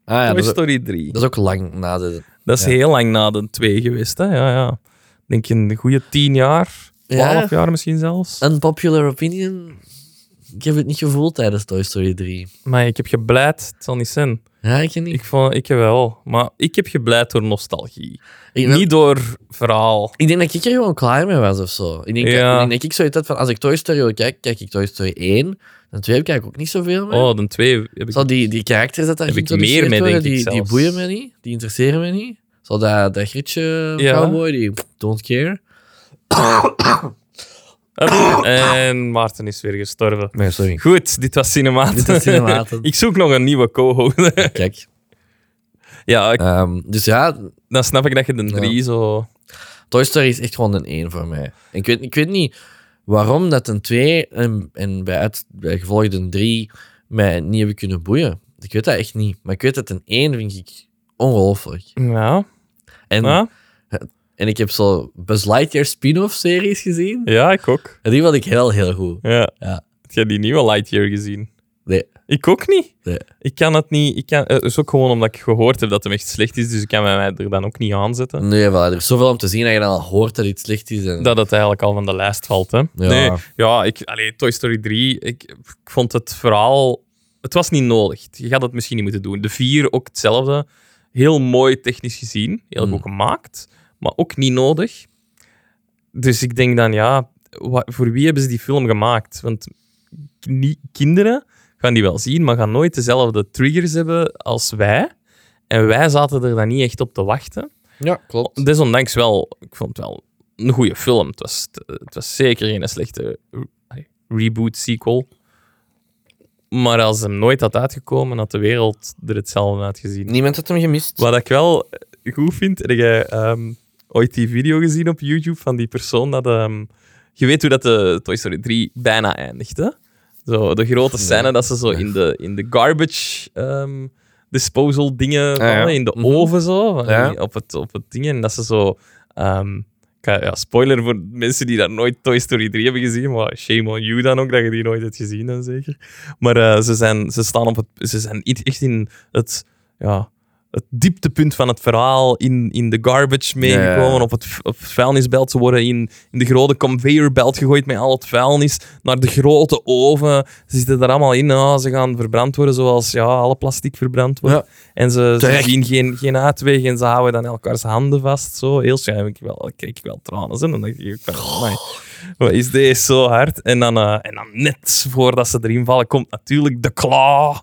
Ah, ja Toy Story 3. dat is ook lang na de... Dat is Ja. heel lang na de 2 geweest, hè? Ja, ja. Denk je een goede 10 jaar, 12 Ja. jaar misschien zelfs. Unpopular opinion? ik heb het niet gevoeld tijdens Toy Story 3. Maar ik heb gebleid, het zal niet zijn. Ja, ik niet. Ik, vond, ik wel. Maar ik heb gebleid door nostalgie. Ik, Niet door verhaal. ik denk dat ik er gewoon klaar mee was of zo. Ik denk, Ja. ik denk dat ik zoiets had van, als ik Toy Story wil kijken, kijk ik Toy Story 1. En 2 kijk ik ook niet zoveel mee. Oh, de twee heb ik... Zo die, die karakters dat daar Heb ik meer mee, worden, ik die, die boeien me niet. Die interesseren me niet. Zo dat, dat Grietje Ja. cowboy, die don't care. En Maarten is weer gestorven. Nee, sorry. Goed, dit was Cinematen. Dit was Cinematen. ik zoek nog een nieuwe co-host. Kijk. ja, ik- Ehm, dus ja, dan snap ik dat je de drie zo... Toy Story is echt gewoon een 1 voor mij. Ik weet, ik weet niet waarom dat een 2 en, en bij, uit, bij gevolg een 3 mij niet hebben kunnen boeien. Ik weet dat echt niet. Maar ik weet dat een 1 vind ik ongelooflijk. Ja, En, ja, en ik heb zo Buzz Lightyear spin-off series gezien. ja ik ook. En die vond ik heel, heel goed. Ja. Ja. Heb jij die nieuwe Lightyear gezien? Nee, Ik ook niet. nee. Ik kan het niet. Ik kan, het is ook gewoon omdat ik gehoord heb dat het echt slecht is, dus ik kan mij er dan ook niet aan zetten. Nee, wel, er is zoveel om te zien dat je dan al hoort dat iets slecht is. En... Dat het eigenlijk al van de lijst valt. Hè? Ja. Nee, ja, ik, allee, Toy Story 3, ik, ik vond het verhaal... Het was niet nodig. Je had het misschien niet moeten doen. De 4 ook hetzelfde. Heel mooi technisch gezien. Heel Mm. goed gemaakt. Maar ook niet nodig. Dus ik denk dan, ja... wa- voor wie hebben ze die film gemaakt? Want kinderen gaan die wel zien, maar gaan nooit dezelfde triggers hebben als wij. En wij zaten er dan niet echt op te wachten. Ja, klopt. Desondanks wel, ik vond het wel een goede film. Het was, het was zeker geen slechte re- reboot sequel. Maar als hem nooit had uitgekomen, had de wereld er hetzelfde uitgezien. Niemand had hem gemist. Wat ik wel goed vind, heb jij ehm, ooit die video gezien op YouTube van die persoon dat... ehm, je weet hoe dat de Toy Story 3 bijna eindigt, hè? Zo, de grote scène dat ze zo in de, in de garbage ehm, disposal dingen Ah, ja. in de Mhm. oven zo, Ja. op, het, op het ding. En dat ze zo... ehm, ja, spoiler voor mensen die dat nooit Toy Story 3 hebben gezien, maar shame on you dan ook, dat je die nooit hebt gezien dan zeker. Maar eh, ze, zijn, ze staan op het... Ze zijn echt in het... Ja, het dieptepunt van het verhaal in, in de garbage meegekomen, Ja. op, het, op het vuilnisbelt. Ze worden in, in de grote conveyorbelt gegooid met al het vuilnis naar de grote oven. Ze zitten er allemaal in. ah, ze gaan verbrand worden zoals ja, alle plastic verbrand wordt. Ja. En ze, zien geen, geen uitweg en ze houden dan elkaars handen vast. Zo. Heel schijn ik wel, kreeg ik wel tranen. En dan dacht ik van, wat is deze zo hard? En dan, eh, en dan net voordat ze erin vallen, komt natuurlijk de claw.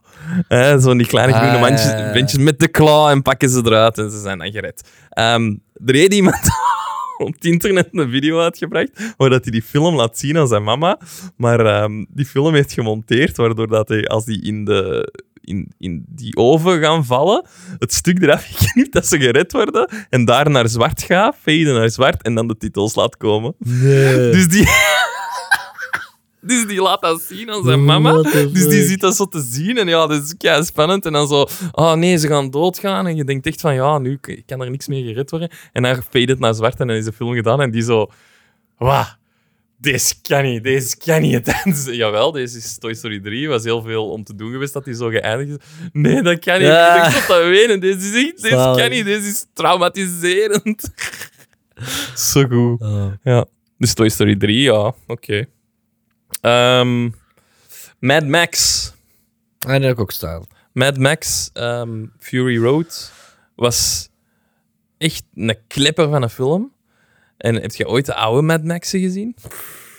Hè, Zo'n die kleine Ah, groene mandjes, ja, ja, ja. bandjes met de claw en pakken ze eruit en ze zijn dan gered. Ehm, er heeft iemand op het internet een video uitgebracht waar dat hij die film laat zien aan zijn mama. Maar ehm, die film heeft gemonteerd waardoor dat hij, als die in, de, in, in die oven gaan vallen, het stuk eraf geknipt dat ze gered worden en daar naar zwart gaat, faden naar zwart en dan de titels laat komen. Nee. Dus die... Dus die laat dat zien aan zijn mama. Dus die zit dat zo te zien. En ja, dat is kei spannend. En dan zo, oh nee, ze gaan doodgaan. En je denkt echt van, ja, nu kan er niks meer gered worden. En dan fade het naar zwart en dan is de film gedaan. En die zo, wauw, deze kan niet, deze kan niet. En Jawel, deze is Toy Story 3. was heel veel om te doen geweest dat die zo geëindigd is. Nee, dat kan niet. Ja. Ik stop dat wenen. Deze is echt, deze Zalig. kan niet. Deze is traumatiserend. zo goed. Oh. Ja, dus Toy Story 3, ja, oké. Ehm, Mad Max. Heb ik ook staan. Mad Max ehm, Fury Road was echt een klepper van een film. En heb je ooit de oude Mad Max'en gezien?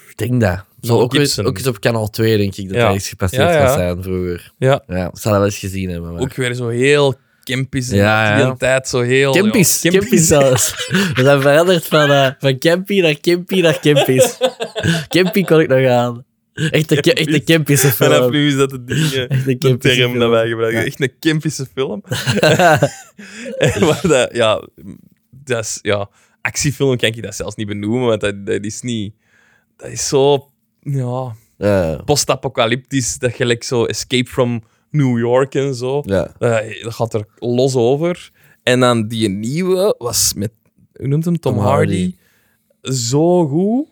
Ik denk dat. Zo ook, eens, Gibson. ook eens op kanaal 2, denk ik, dat Ja. hij eens gepasseerd Ja, zijn vroeger. Ja. Ja, ik zal dat wel eens gezien hebben. Maar... Ook weer zo heel campies in Ja, die ja. tijd. Zo heel... Campis, ja, campis zelfs. We zijn veranderd van, eh, van campy naar campy naar campis. campy kon ik nog aan. Echt een, echt een campische Vanaf film. nu is dat het ding, eh, Echt een de term film. dat wij gebruiken. Ja. Echt een campische film. En waar dat, ja, dat is, ja, actiefilm kan ik dat zelfs niet benoemen, want dat, dat is niet... Dat is zo, ja, Ja, post-apocalyptisch, dat gelijk zo Escape from New York en zo. ja. Eh, dat gaat er los over. En dan die nieuwe was met, hoe noemt hem, Tom, Tom Hardy. Hardy. Zo goed.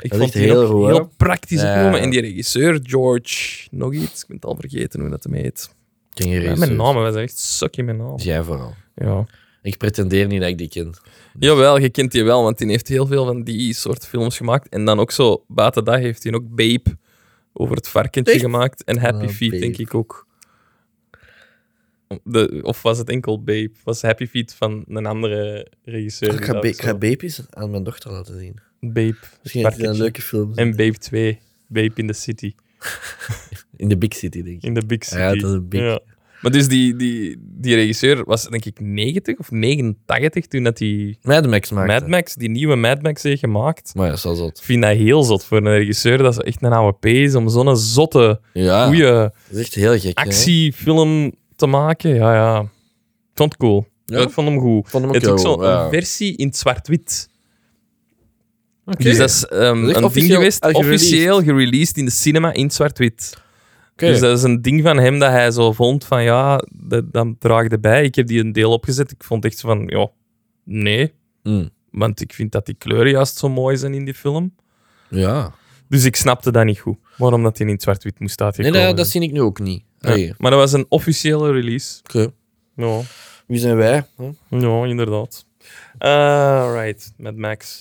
Ik Dat vond die heel heel praktisch Ja. opgenomen. En die regisseur, George, nog iets, ik ben het al vergeten hoe dat hem heet. Ken je regisseur? mijn namen, zijn echt sukkie met namen. Dus jij vooral. Ja. Ik pretendeer niet dat ik die ken. Jawel, je kent die wel, want die heeft heel veel van die soort films gemaakt. En dan ook zo, buiten dat heeft hij ook Babe over het varkentje Echt? gemaakt. En Happy Ah, Feet, Babe. denk ik ook. De, of was het enkel Babe? Was Happy Feet van een andere regisseur? Ik die ga, Ba- ik ga zo- Baby's aan mijn dochter laten zien. Babe. het Misschien het een varkentje. leuke film. En Babe 2. Babe in the City. In de big city, denk ik. In de Big City. Ja, dat is een big- Ja. Maar dus die, die, die regisseur was denk ik 90 of 89 toen dat die Mad Max maakte. Mad Max, die nieuwe Mad Max heeft gemaakt. Maar ja, zo zot. Ik vind dat heel zot voor een regisseur. Dat is echt een oude P is om zo'n zotte, Ja, goede hè. actiefilm te maken. Ja, ja. Ik vond het cool. Ja? Ik vond hem goed. Vond hem ook Het is ook zo'n ja. versie in zwart-wit. Dus dat is ehm, Dat is een ding officieel geweest, gereleased. officieel gereleased in de cinema in zwart-wit. Dus dat is een ding van hem dat hij zo vond van ja, dat, dat draagde bij. Ik heb die een deel opgezet. Ik vond echt van ja, nee. Mm. Want ik vind dat die kleuren juist zo mooi zijn in die film. Ja. Dus ik snapte dat niet goed. Waarom dat hij in zwart-wit moest Nee, uitgekomen dat, dat zijn. zie ik nu ook niet. Ja. Maar dat was een officiële release. oké. Ja, Wie zijn wij? Ja inderdaad. Uh, right, met Max.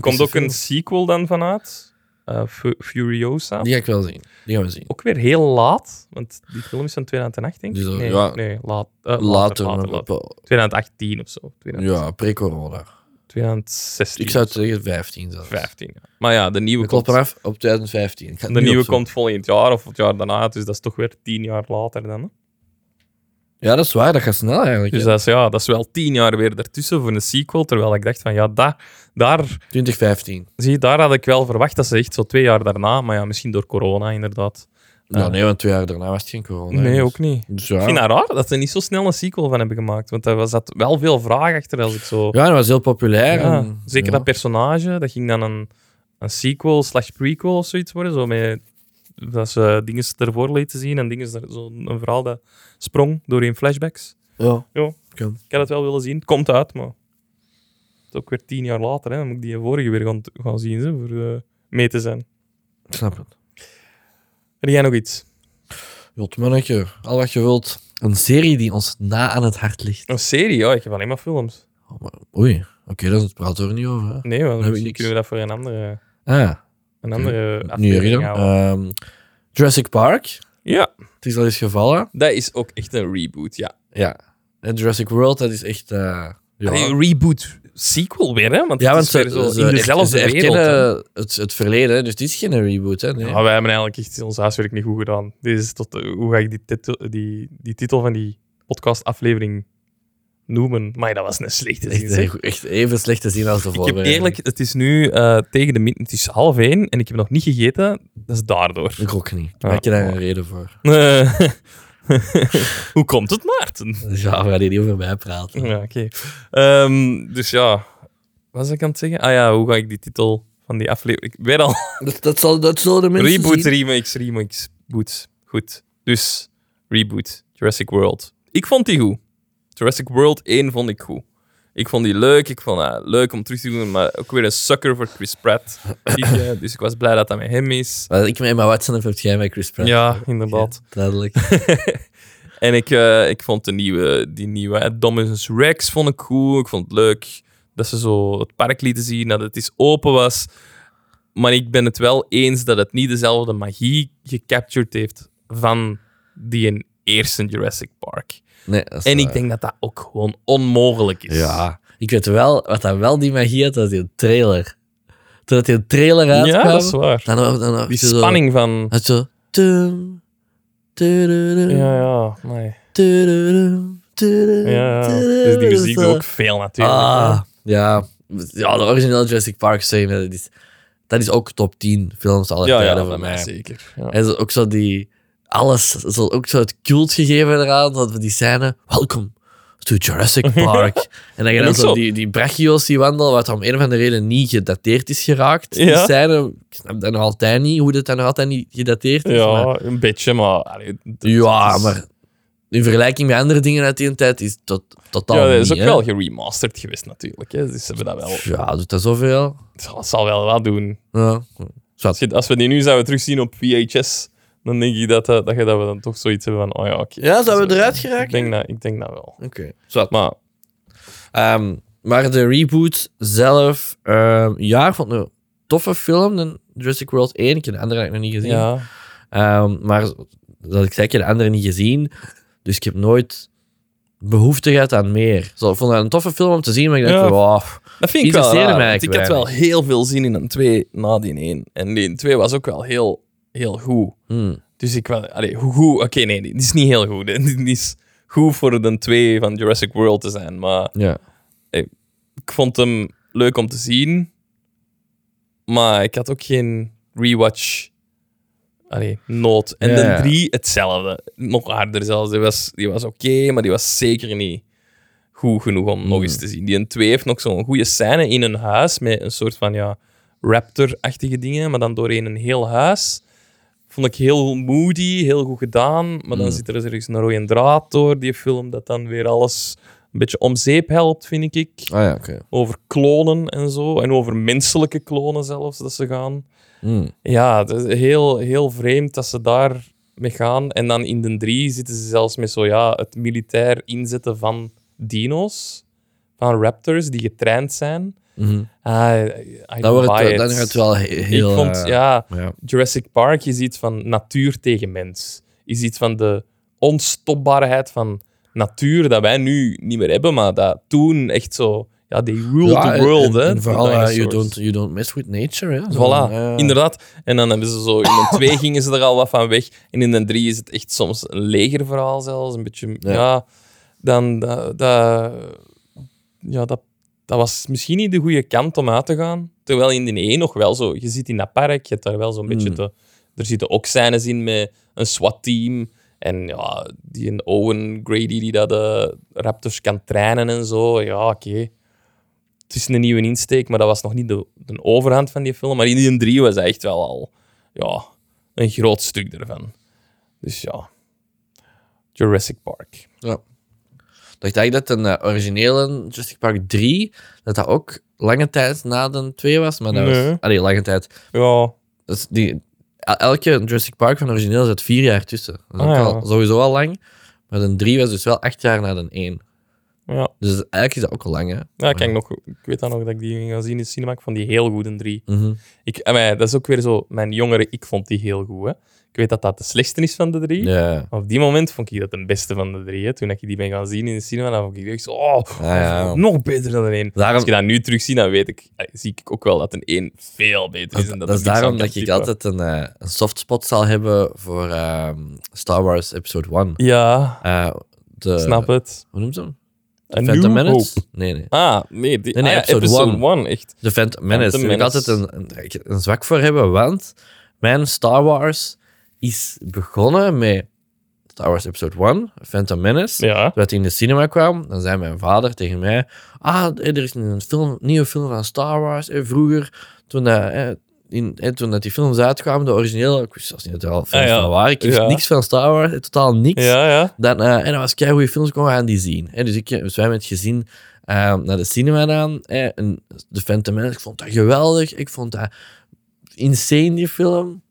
Komt ook een sequel dan vanuit. Uh, Fu- Furiosa. Die ga ik wel zien. Die gaan we zien. Ook weer heel laat, want die film is van 2008, denk ik. Dus, nee, ja. nee laat, uh, later, Later. later, later. op- 2018 of zo. 2000 Ja, pre-corona. 2016. Ik zou het zeggen 15 zelfs. 15. Ja. Maar ja, de nieuwe, komt, eraf op 2015. Ik ga het de nieuwe opzoeken. komt volgend jaar of het jaar daarna, dus dat is toch weer tien jaar later dan. Hè? Ja, dat is waar. Dat gaat snel eigenlijk. Dus hè. dat is, ja, dat is wel tien jaar weer ertussen voor een sequel. Terwijl ik dacht van ja, daar, daar, 2015. zie daar had ik wel verwacht dat ze echt zo twee jaar daarna, maar ja, misschien door corona inderdaad. Ja, Ja. nee, want twee jaar daarna was het geen corona. nee, dus- ook niet. Dus ja. Ik vind dat raar dat ze niet zo snel een sequel van hebben gemaakt. Want daar was dat wel veel vraag achter als ik zo. Ja, dat was heel populair. Ja, en- zeker ja. dat personage, dat ging dan een, een sequel slash prequel of zoiets worden. Zo met, dat ze dingen ervoor lieten zien en dingen, zo een verhaal dat sprong door in flashbacks. Ja. Ja. Kan. Ik had het wel willen zien. Het komt uit, maar het is ook weer tien jaar later. Hè. Dan moet ik die vorige weer gaan, gaan zien hè, voor eh, mee te zijn. Ik snap het. Heb jij nog iets? Wilt mannetje, al wat je wilt. Een serie die ons na aan het hart ligt. Een serie? Ja, ik heb alleen maar films. Oh, maar- oei, oké, dat praten we er niet over. Hè? Nee, heb ik misschien kunnen we dat voor een andere, Ah, een andere nu aflevering houden. Ehm Jurassic Park. ja, Het is al eens gevallen. dat is ook echt een reboot, ja. Ja. En Jurassic World, dat is echt... eh, ja. Allee, reboot sequel weer, hè? Want ja, het want ze, zo ze, in dezelfde ze wereld. het, het verleden, dus het is geen reboot. Hè? Nee. Ja, wij hebben eigenlijk echt ons huiswerk niet goed gedaan. Dit is tot, eh, hoe ga ik die titel, die, die titel van die podcastaflevering noemen? Maar dat was een slechte zin. echt, echt, even slecht te zien als de Ik heb eerlijk, het is nu eh, tegen de min, het is half één en ik heb nog niet gegeten. Dat is daardoor. Ik ook niet. Ja. maak je daar een reden voor. Hoe komt het, Maarten? Ja, we gaan hier niet over mij praten. Ja, oké. Ehm, dus ja, wat was ik aan het zeggen? Ah ja, hoe ga ik die titel van die aflevering... Ik weet al. Dat, dat, zal, dat zullen de mensen Reboot, zien. remix, remix, boot. Goed. Dus, reboot, Jurassic World. Ik vond die goed. Jurassic World 1 vond ik goed. Ik vond die leuk. Ik vond het leuk om terug te doen, maar ook weer een sucker voor Chris Pratt. Dus ik was blij dat dat met hem is. Wat ik met Emma Watson heb, jij met Chris Pratt. Ja, inderdaad. Duidelijk. En ik, eh, ik vond de nieuwe, die nieuwe Dominus Rex vond ik goed. Ik vond het leuk dat ze zo het park lieten zien, dat het eens open was. Maar ik ben het wel eens dat het niet dezelfde magie gecaptured heeft van die eerste Jurassic Park. Nee, dat is En ik waar. denk dat dat ook gewoon onmogelijk is. Ja, ik weet wel, wat dat wel die magie had, dat is die trailer. Toen dat die een trailer uitkwam, ja dat is waar. dan, dan, dan had Die zo- spanning van... had zo... tum, tududum, Ja, ja, nee. tududum, tududum, Ja, ja. tududum. Dus die muziek Zo. ook veel natuurlijk. Ah, ja. Ja, de originele Jurassic Park serie, dat is, dat is ook top 10 films aller ja, ja, tijden voor voor mij mij. zeker. Ja. En ook zo die... Alles, zo, ook zo het cult gegeven eraan, dat we die scène... Welkom to Jurassic Park. en dan je dan zo zo- die, die brachio's die wandelen, wat om een of andere reden niet gedateerd is geraakt. Die scène, ik snap dat nog altijd niet, hoe dat dan nog altijd niet gedateerd is. maar- Ja, een beetje, maar... allee, dat ja, is- maar in vergelijking met andere dingen uit die tijd is tot, totaal Ja, dat is niet, ook hè. wel geremasterd geweest natuurlijk. Hè. Dus hebben dat wel... Ja, doet dat zoveel? Dat zal wel wat doen. Ja. Als, je- als we die nu zouden terugzien op VHS, dan denk ik dat, dat, dat, je, dat we dan toch zoiets hebben van... Oh ja, oké. Ja, zouden we Dus, eruit eh, geraken? Ik denk dat, ik denk dat wel. Oké. Zwat. Maar Ehm, maar de reboot zelf, ehm, ja, ik vond het een toffe film. De Jurassic World 1, ik heb de andere heb ik nog niet gezien. ja, Ehm, maar dat ik zei, ik heb de andere niet gezien. Dus ik heb nooit behoefte gehad aan meer. Zo, ik vond het een toffe film om te zien, maar ik dacht, Ja. wow. Dat vind ik wel raar, Ik had wel heel veel zin in een 2 na die 1. En die 2 was ook wel heel, heel goed. Hmm. Dus ik wel... Allee, hoe goed... Oké, nee, die is niet heel goed. Die is goed voor de 2 van Jurassic World te zijn. Maar Ja. ik vond hem leuk om te zien. Maar ik had ook geen rewatch allee, nood. En de. 3 hetzelfde. Nog harder zelfs. Die was, die was oké, maar die was zeker niet goed genoeg om nog eens te zien. Die 2 heeft nog zo'n goede scène in een huis met een soort van ja, raptor-achtige dingen, maar dan doorheen een heel huis. Vond ik heel moody, heel goed gedaan. Maar dan zit er dus ergens een rode draad door die film dat dan weer alles een beetje om zeep helpt, vind ik Ah ja, oké. over klonen en zo. En over menselijke klonen zelfs, dat ze gaan. Hmm. Ja, het is heel, heel vreemd dat ze daar mee gaan. En dan in de drie zitten ze zelfs met zo, ja, het militair inzetten van dino's. Van raptors die getraind zijn. Mhm. Ah, I Dan, wordt het, it. dan gaat het wel he- heel... ik vond, eh, ja, ja. Jurassic Park is iets van natuur tegen mens. Is iets van de onstopbaarheid van natuur dat wij nu niet meer hebben, maar dat toen echt zo... Ja, they ruled Ja, the world, en- hè. en vooral, eh, you, don't, you don't mess with nature, hè. Zo, Voilà, ja. inderdaad. En dan hebben ze zo... In de twee gingen ze er al wat van weg. En in de drie is het echt soms een legerverhaal zelfs. Een beetje... Ja, Ja. dan... Dat, dat, ja, dat, dat was misschien niet de goede kant om uit te gaan. Terwijl in de één nog wel zo... Je zit in dat park, je hebt daar wel zo'n beetje Mm. te... Er zitten ook scènes in met een SWAT-team. En ja, die een Owen Grady die dat de Raptors kan trainen en zo. Ja, oké. Het is een nieuwe insteek, maar dat was nog niet de, de overhand van die film. Maar in die 3 was dat echt wel al ja, een groot stuk ervan. Dus ja, Jurassic Park. Ja. Ik dacht eigenlijk dat een eh, originele Jurassic Park 3, dat dat ook lange tijd na de 2 was, maar dat Nee. was... Allee, lange tijd. Ja, is die, el- elke Jurassic Park van origineel zit vier jaar tussen. Dat is ook Ah, ja. al, sowieso al lang. Maar de 3 was dus wel acht jaar na de 1. Ja. Dus eigenlijk is dat ook al lang, hè. ja ik, nog, ik weet dan nog dat ik die ging gaan zien in de cinema. Ik vond die heel goed in 3. Mhm. Ik, en mij, dat is ook weer zo, mijn jongere ik vond die heel goed. Hè. Ik weet dat dat de slechtste is van de drie. Ja. Maar op die moment vond ik dat de beste van de drie. Hè. Toen ik die ben gaan zien in de cinema, dan vond ik echt zo, oh, ja. nog beter dan de één. Daarom- Als je dat nu terugziet, dan weet ik, eh, zie ik ook wel dat een één veel beter is. en Dat, dat is daarom dat ik altijd een, eh, een softspot zal hebben voor ehm, Star Wars Episode 1. Ja, Eh, de, snap het. Hoe noemt ze hem? A Phantom New Menace? Hope. Nee, nee. Ah, nee. Die, Nee, nee, ah, episode episode one. 1, echt. De Phantom Menace. Phantom Daar heb ik Menace. altijd een, een, een zwak voor hebben, want mijn Star Wars is begonnen met Star Wars Episode 1, Phantom Menace. Ja. Toen hij in de cinema kwam, dan zei mijn vader tegen mij: Ah, er is een film, nieuwe film van Star Wars. Eh, vroeger, toen, eh, in, eh, toen dat die films uitkwamen, de originele, ik wist zelfs niet dat er al films Ah, ja. van waren. Ik wist Ja. niks van Star Wars, eh, totaal niks. Dan, eh, en dat was kei goede films, kon we gaan die zien. Hè. Dus, ik, dus wij met het gezin eh, naar de cinema hè. En de Phantom ik vond dat geweldig. Ik vond dat insane, die film.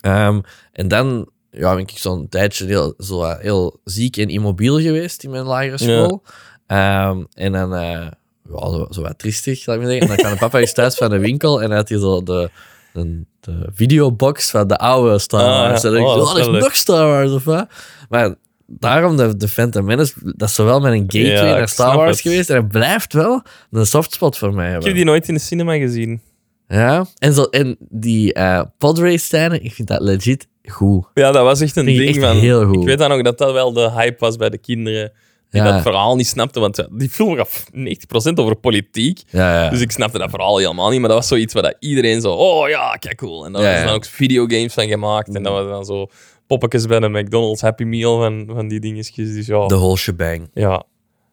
Ehm, en dan ja, ben ik zo'n tijdje heel, zo, eh, heel ziek en immobiel geweest in mijn lagere school. Ehm, en dan eh, ja, zo, zo wat triestig, laat ik maar zeggen. En dan kwam papa eens thuis van de winkel en hij had hij zo de, de, de videobox van de oude Star Ah, Wars. ja. En dacht ik, Oh, dat oh, is leuk. nog Star Wars of wat? Maar daarom de, de Phantom Menace, dat is zowel mijn gateway Ja, ik naar Star Wars het. geweest en het blijft wel een softspot voor mij Ik hebben. heb die nooit in de cinema gezien. Ja, en, zo, en die eh podrace scène, ik vind dat legit goed. Ja, dat was echt een ik ding echt van... heel goed. Ik weet dan ook dat dat wel de hype was bij de kinderen. Die Ja. dat verhaal niet snapten, want die film gaf 90% over politiek. Ja, ja. Dus ik snapte dat verhaal helemaal niet, maar dat was zoiets waar dat iedereen zo... Oh ja, kijk cool. En daar ja. dan ook videogames van gemaakt. En dat was dan zo poppetjes bij de McDonald's Happy Meal van, van die dingetjes. Dus ja, De whole shebang. ja,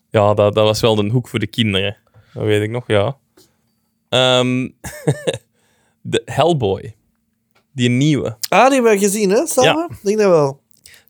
ja dat, dat was wel de hoek voor de kinderen. Dat weet ik nog, ja. Ehm, de Hellboy. Die nieuwe. Ah, die hebben we gezien, hè? Ja. Ik denk dat wel.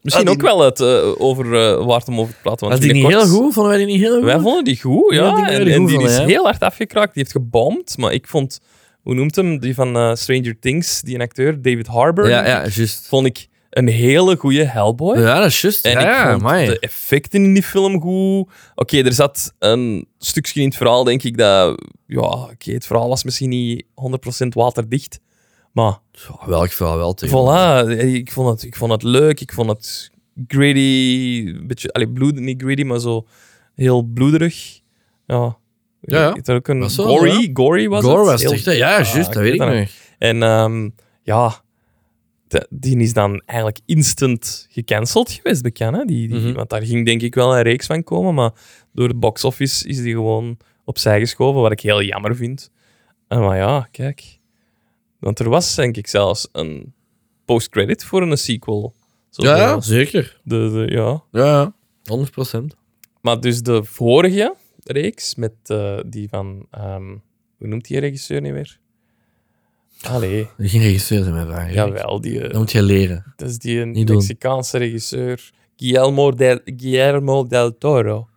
Misschien Ah, die- ook wel het, eh, over, eh, waard om over te praten. Want Was die niet heel goed? Vonden wij die niet heel goed? Wij vonden die goed, Ja, en die en die is heel hard afgekraakt. Die heeft gebomd. Maar ik vond, hoe noemt hem? Die van eh, Stranger Things, die een acteur, David Harbour. Ja, ja, juist. Vond ik een hele goede Hellboy. Ja, dat is juist. En ja, ik vond de effecten in die film goed. Oké, er zat een stukje in het verhaal, denk ik, dat... Ja, oké, het verhaal was misschien niet 100% waterdicht. Maar Zo, wel, ik val wel tegen. voilà, ik vond, het, ik vond het leuk. Ik vond het gritty. Een beetje, allee, bloed, niet gritty, maar zo heel bloederig. Ja. Ja, ja. Ook een Was gory, ja. gory was Gore het? was Heel- het echt? Ja, juist, dat weet ik nog. En ehm, ja, de- die is dan eigenlijk instant gecanceld geweest, bekend. Hè? Die, die, Mhm. Want daar ging denk ik wel een reeks van komen, maar door de box office is die gewoon opzij geschoven, wat ik heel jammer vind. En maar ja, kijk. Want er was denk ik zelfs een post-credit voor een sequel. Zo Ja, de- ja, zeker. de, de, ja. Ja, ja. 100 procent. Maar dus de vorige reeks, met eh, die van... ehm, hoe noemt die regisseur nu weer? Allee, Geen regisseur zijn mijn vragen. jawel, die... eh, Dat moet je leren. Dat is die. Mexicaanse regisseur, Guillermo del, Guillermo del Toro,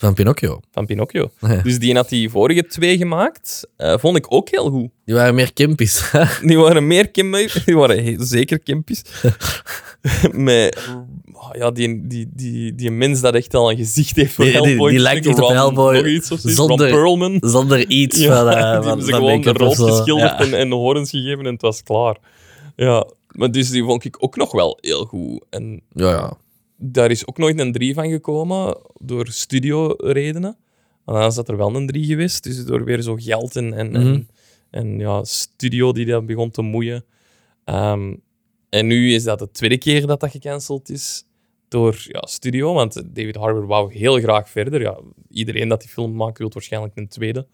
Van Pinocchio. van Pinocchio. Ja. Dus die had die vorige twee gemaakt. eh, vond ik ook heel goed. Die waren meer kimpies. Die waren meer kimpies. Die waren zeker kimpies. Met, oh ja, die, die, die, die mens dat echt al een gezicht heeft voor Die- die- Hellboy. die lijkt echt op Hellboy zonder- Perlman. Zonder iets Ja, van, die uh, hebben ze gewoon rood geschilderd Ja. en, en horens gegeven en het was klaar. Ja, maar dus die vond ik ook nog wel heel goed. En Ja, ja. Daar is ook nooit een 3 van gekomen door studioredenen. Want anders had er wel een 3 geweest. Dus door weer zo geld en, en, Mhm. en, en ja, studio die dat begon te moeien. Ehm, en nu is dat de tweede keer dat dat gecanceld is door ja, studio. Want David Harbour wou heel graag verder. Ja, iedereen dat die film maakt wil waarschijnlijk een tweede.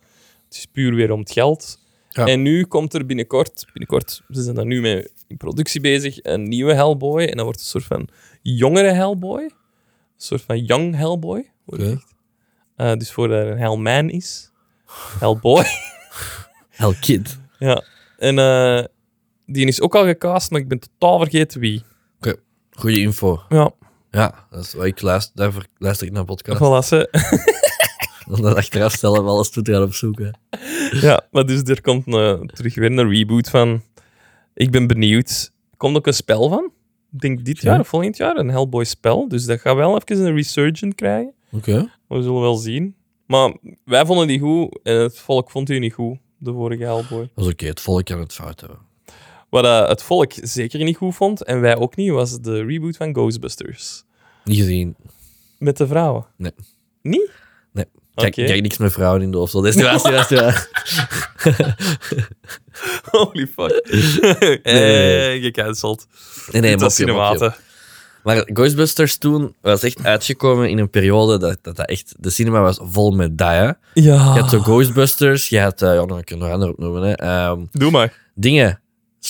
Het is puur weer om het geld. Ja. En nu komt er binnenkort, binnenkort, ze zijn daar nu mee in productie bezig, een nieuwe Hellboy. En dat wordt een soort van jongere Hellboy. Een soort van young Hellboy, wordt Oké. Eh, dus voor er een Hellman is. Hellboy. Hell Kid. ja. En eh, die is ook al gecast, maar ik ben totaal vergeten wie. Goeie info. Ja, Ja, dat is wat ik luister, daarvoor luister ik naar podcast. voilà. ze. Om dat achteraf stellen we alles toe te gaan opzoeken. ja, maar dus er komt een, terug weer een reboot van. Ik ben benieuwd. Er komt ook een spel van. Ik denk dit Ja. jaar of volgend jaar, een Hellboy spel. Dus dat gaat wel even een resurgent krijgen. Oké. We zullen wel zien. Maar wij vonden die goed en het volk vond die niet goed, de vorige Hellboy. Dat is oké, het volk kan het fout hebben. Wat eh, het volk zeker niet goed vond, en wij ook niet, was de reboot van Ghostbusters. Niet gezien. Met de vrouwen. Nee. Niet? Nee. Kijk, Oké. kijk niks met vrouwen in de hoofd. Dat is niet waar, dat is niet waar, dat is niet waar. Holy fuck. nee, Eh, gecanceld. Nee, nee, mopje. Maar Ghostbusters toen was echt uitgekomen in een periode dat, dat, dat echt... De cinema was vol met dat, hè. Ja. Je had zo Ghostbusters, je had... eh, ja, dan kan ik er nog andere opnoemen, hè. Ehm, Doe maar. dingen.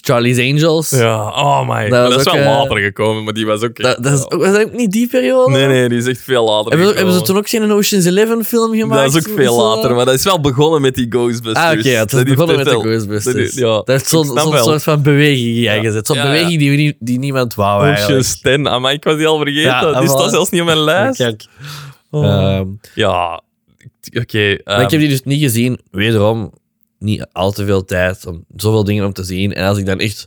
Charlie's Angels. Ja, oh my. Dat Dat, is wel eh, later gekomen, maar die was ook... Dat, dat is ook, was dat ook niet die periode? Nee, nee, die is echt veel later Hebben, ze- hebben ze gekomen. toen ook geen Ocean's Eleven film gemaakt? Dat is ook veel Zo? later, maar dat is wel begonnen met die Ghostbusters. Ah, oké, ja, het heeft begonnen met de Ghostbusters. dat is- ja, dat heeft zo'n soort van beweging die aangezet. Zo'n Ja, ja. beweging die, we die niemand wou Ocean eigenlijk. 10, ah, maar ik was die al vergeten. Ja, die voilà. staat zelfs niet op mijn lijst. Kijk, Oh. ehm, Ja, oké. ehm, ik heb die dus niet gezien. Wederom, niet al te veel tijd om zoveel dingen om te zien. En als ik dan echt...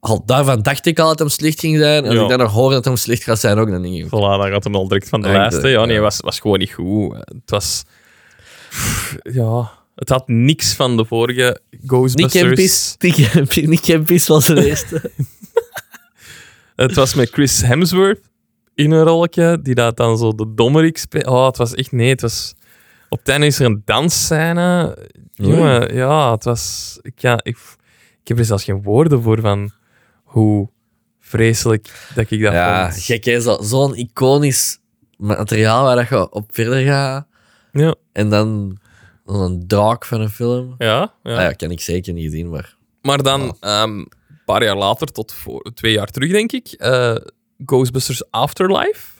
Al daarvan dacht ik al dat hem slecht ging zijn. En als Ja. ik dan nog hoor dat hem slecht gaat zijn, ook, dan denk ik... Voilà, dan gaat hem al direct van de ik lijst. hè. Ja, nee, ja. was, was gewoon niet goed. Het was... Ja, het had niks van de vorige Nick Ghostbusters. Kempis, Nick Kempis, Nick Kempis was de eerste. Het was met Chris Hemsworth in een rolletje, die dat dan zo de dommerik speelt. Oh, het was echt... Nee, het was... Op het einde is er een dansscène. Jongen, ja, het was... Ik, ja, ik, ik heb er zelfs geen woorden voor van hoe vreselijk dat ik dat Ja, vond. gek hè. Zo- Zo'n iconisch materiaal waar dat je op verder gaat. Ja, En dan een draak van een film. ja, ja. Ah, ja, kan ik zeker niet zien, maar... Maar dan, ehm, een paar jaar later, tot voor twee jaar terug, denk ik, eh, Ghostbusters Afterlife,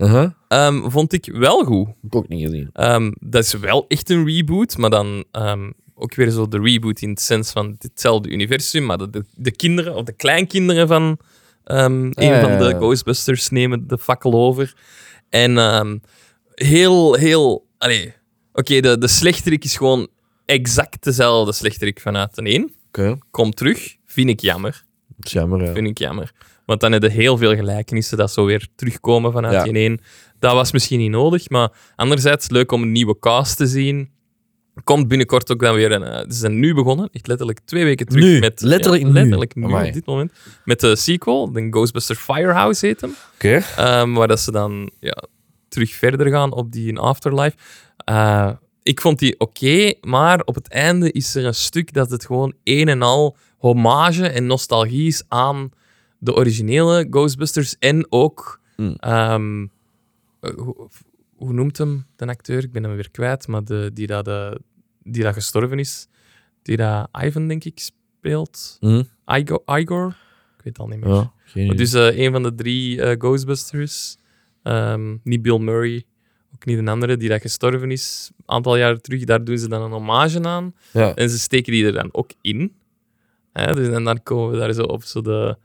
Uh-huh. ehm, vond ik wel goed. Heb ik ook niet gezien. Ehm, dat is wel echt een reboot, maar dan ehm, ook weer zo de reboot in het sens van hetzelfde universum, maar de, de, de kinderen, of de kleinkinderen van ehm, een van de. Ghostbusters nemen de fakkel over. En ehm, heel, heel... Oké, de, de slechterik is gewoon exact dezelfde slechterik vanuit de een. Oké, Komt terug, vind ik jammer. dat is jammer. Ja. Vind ik jammer. Want dan heb je heel veel gelijkenissen dat zo weer terugkomen vanuit Ja. die. Dat was misschien niet nodig, maar anderzijds leuk om een nieuwe cast te zien. Komt binnenkort ook dan weer een. eh, ze zijn nu begonnen, echt letterlijk twee weken terug. Nu? Met, Letterlijk ja? Letterlijk nu, op dit moment. Met de sequel, de Ghostbusters Firehouse heet hem. Oké. Ehm, waar dat ze dan ja, terug verder gaan op die in Afterlife. Eh, ik vond die oké, maar op het einde is er een stuk dat het gewoon een en al hommage en nostalgie is aan de originele Ghostbusters en ook... Hmm. ehm, eh, hoe, hoe noemt hem, de acteur? Ik ben hem weer kwijt, maar de, die, dat, de, die dat gestorven is. Die dat Ivan, denk ik, speelt. Hm. Igor? Igor? Ik weet het al niet meer. Ja, Maar dus eh, een van de drie eh, Ghostbusters. Ehm, niet Bill Murray, ook niet een andere, die dat gestorven is een aantal jaren terug. Daar doen ze dan een hommage aan. ja. En ze steken die er dan ook in. Hè, dus, en dan komen we daar zo op zo de,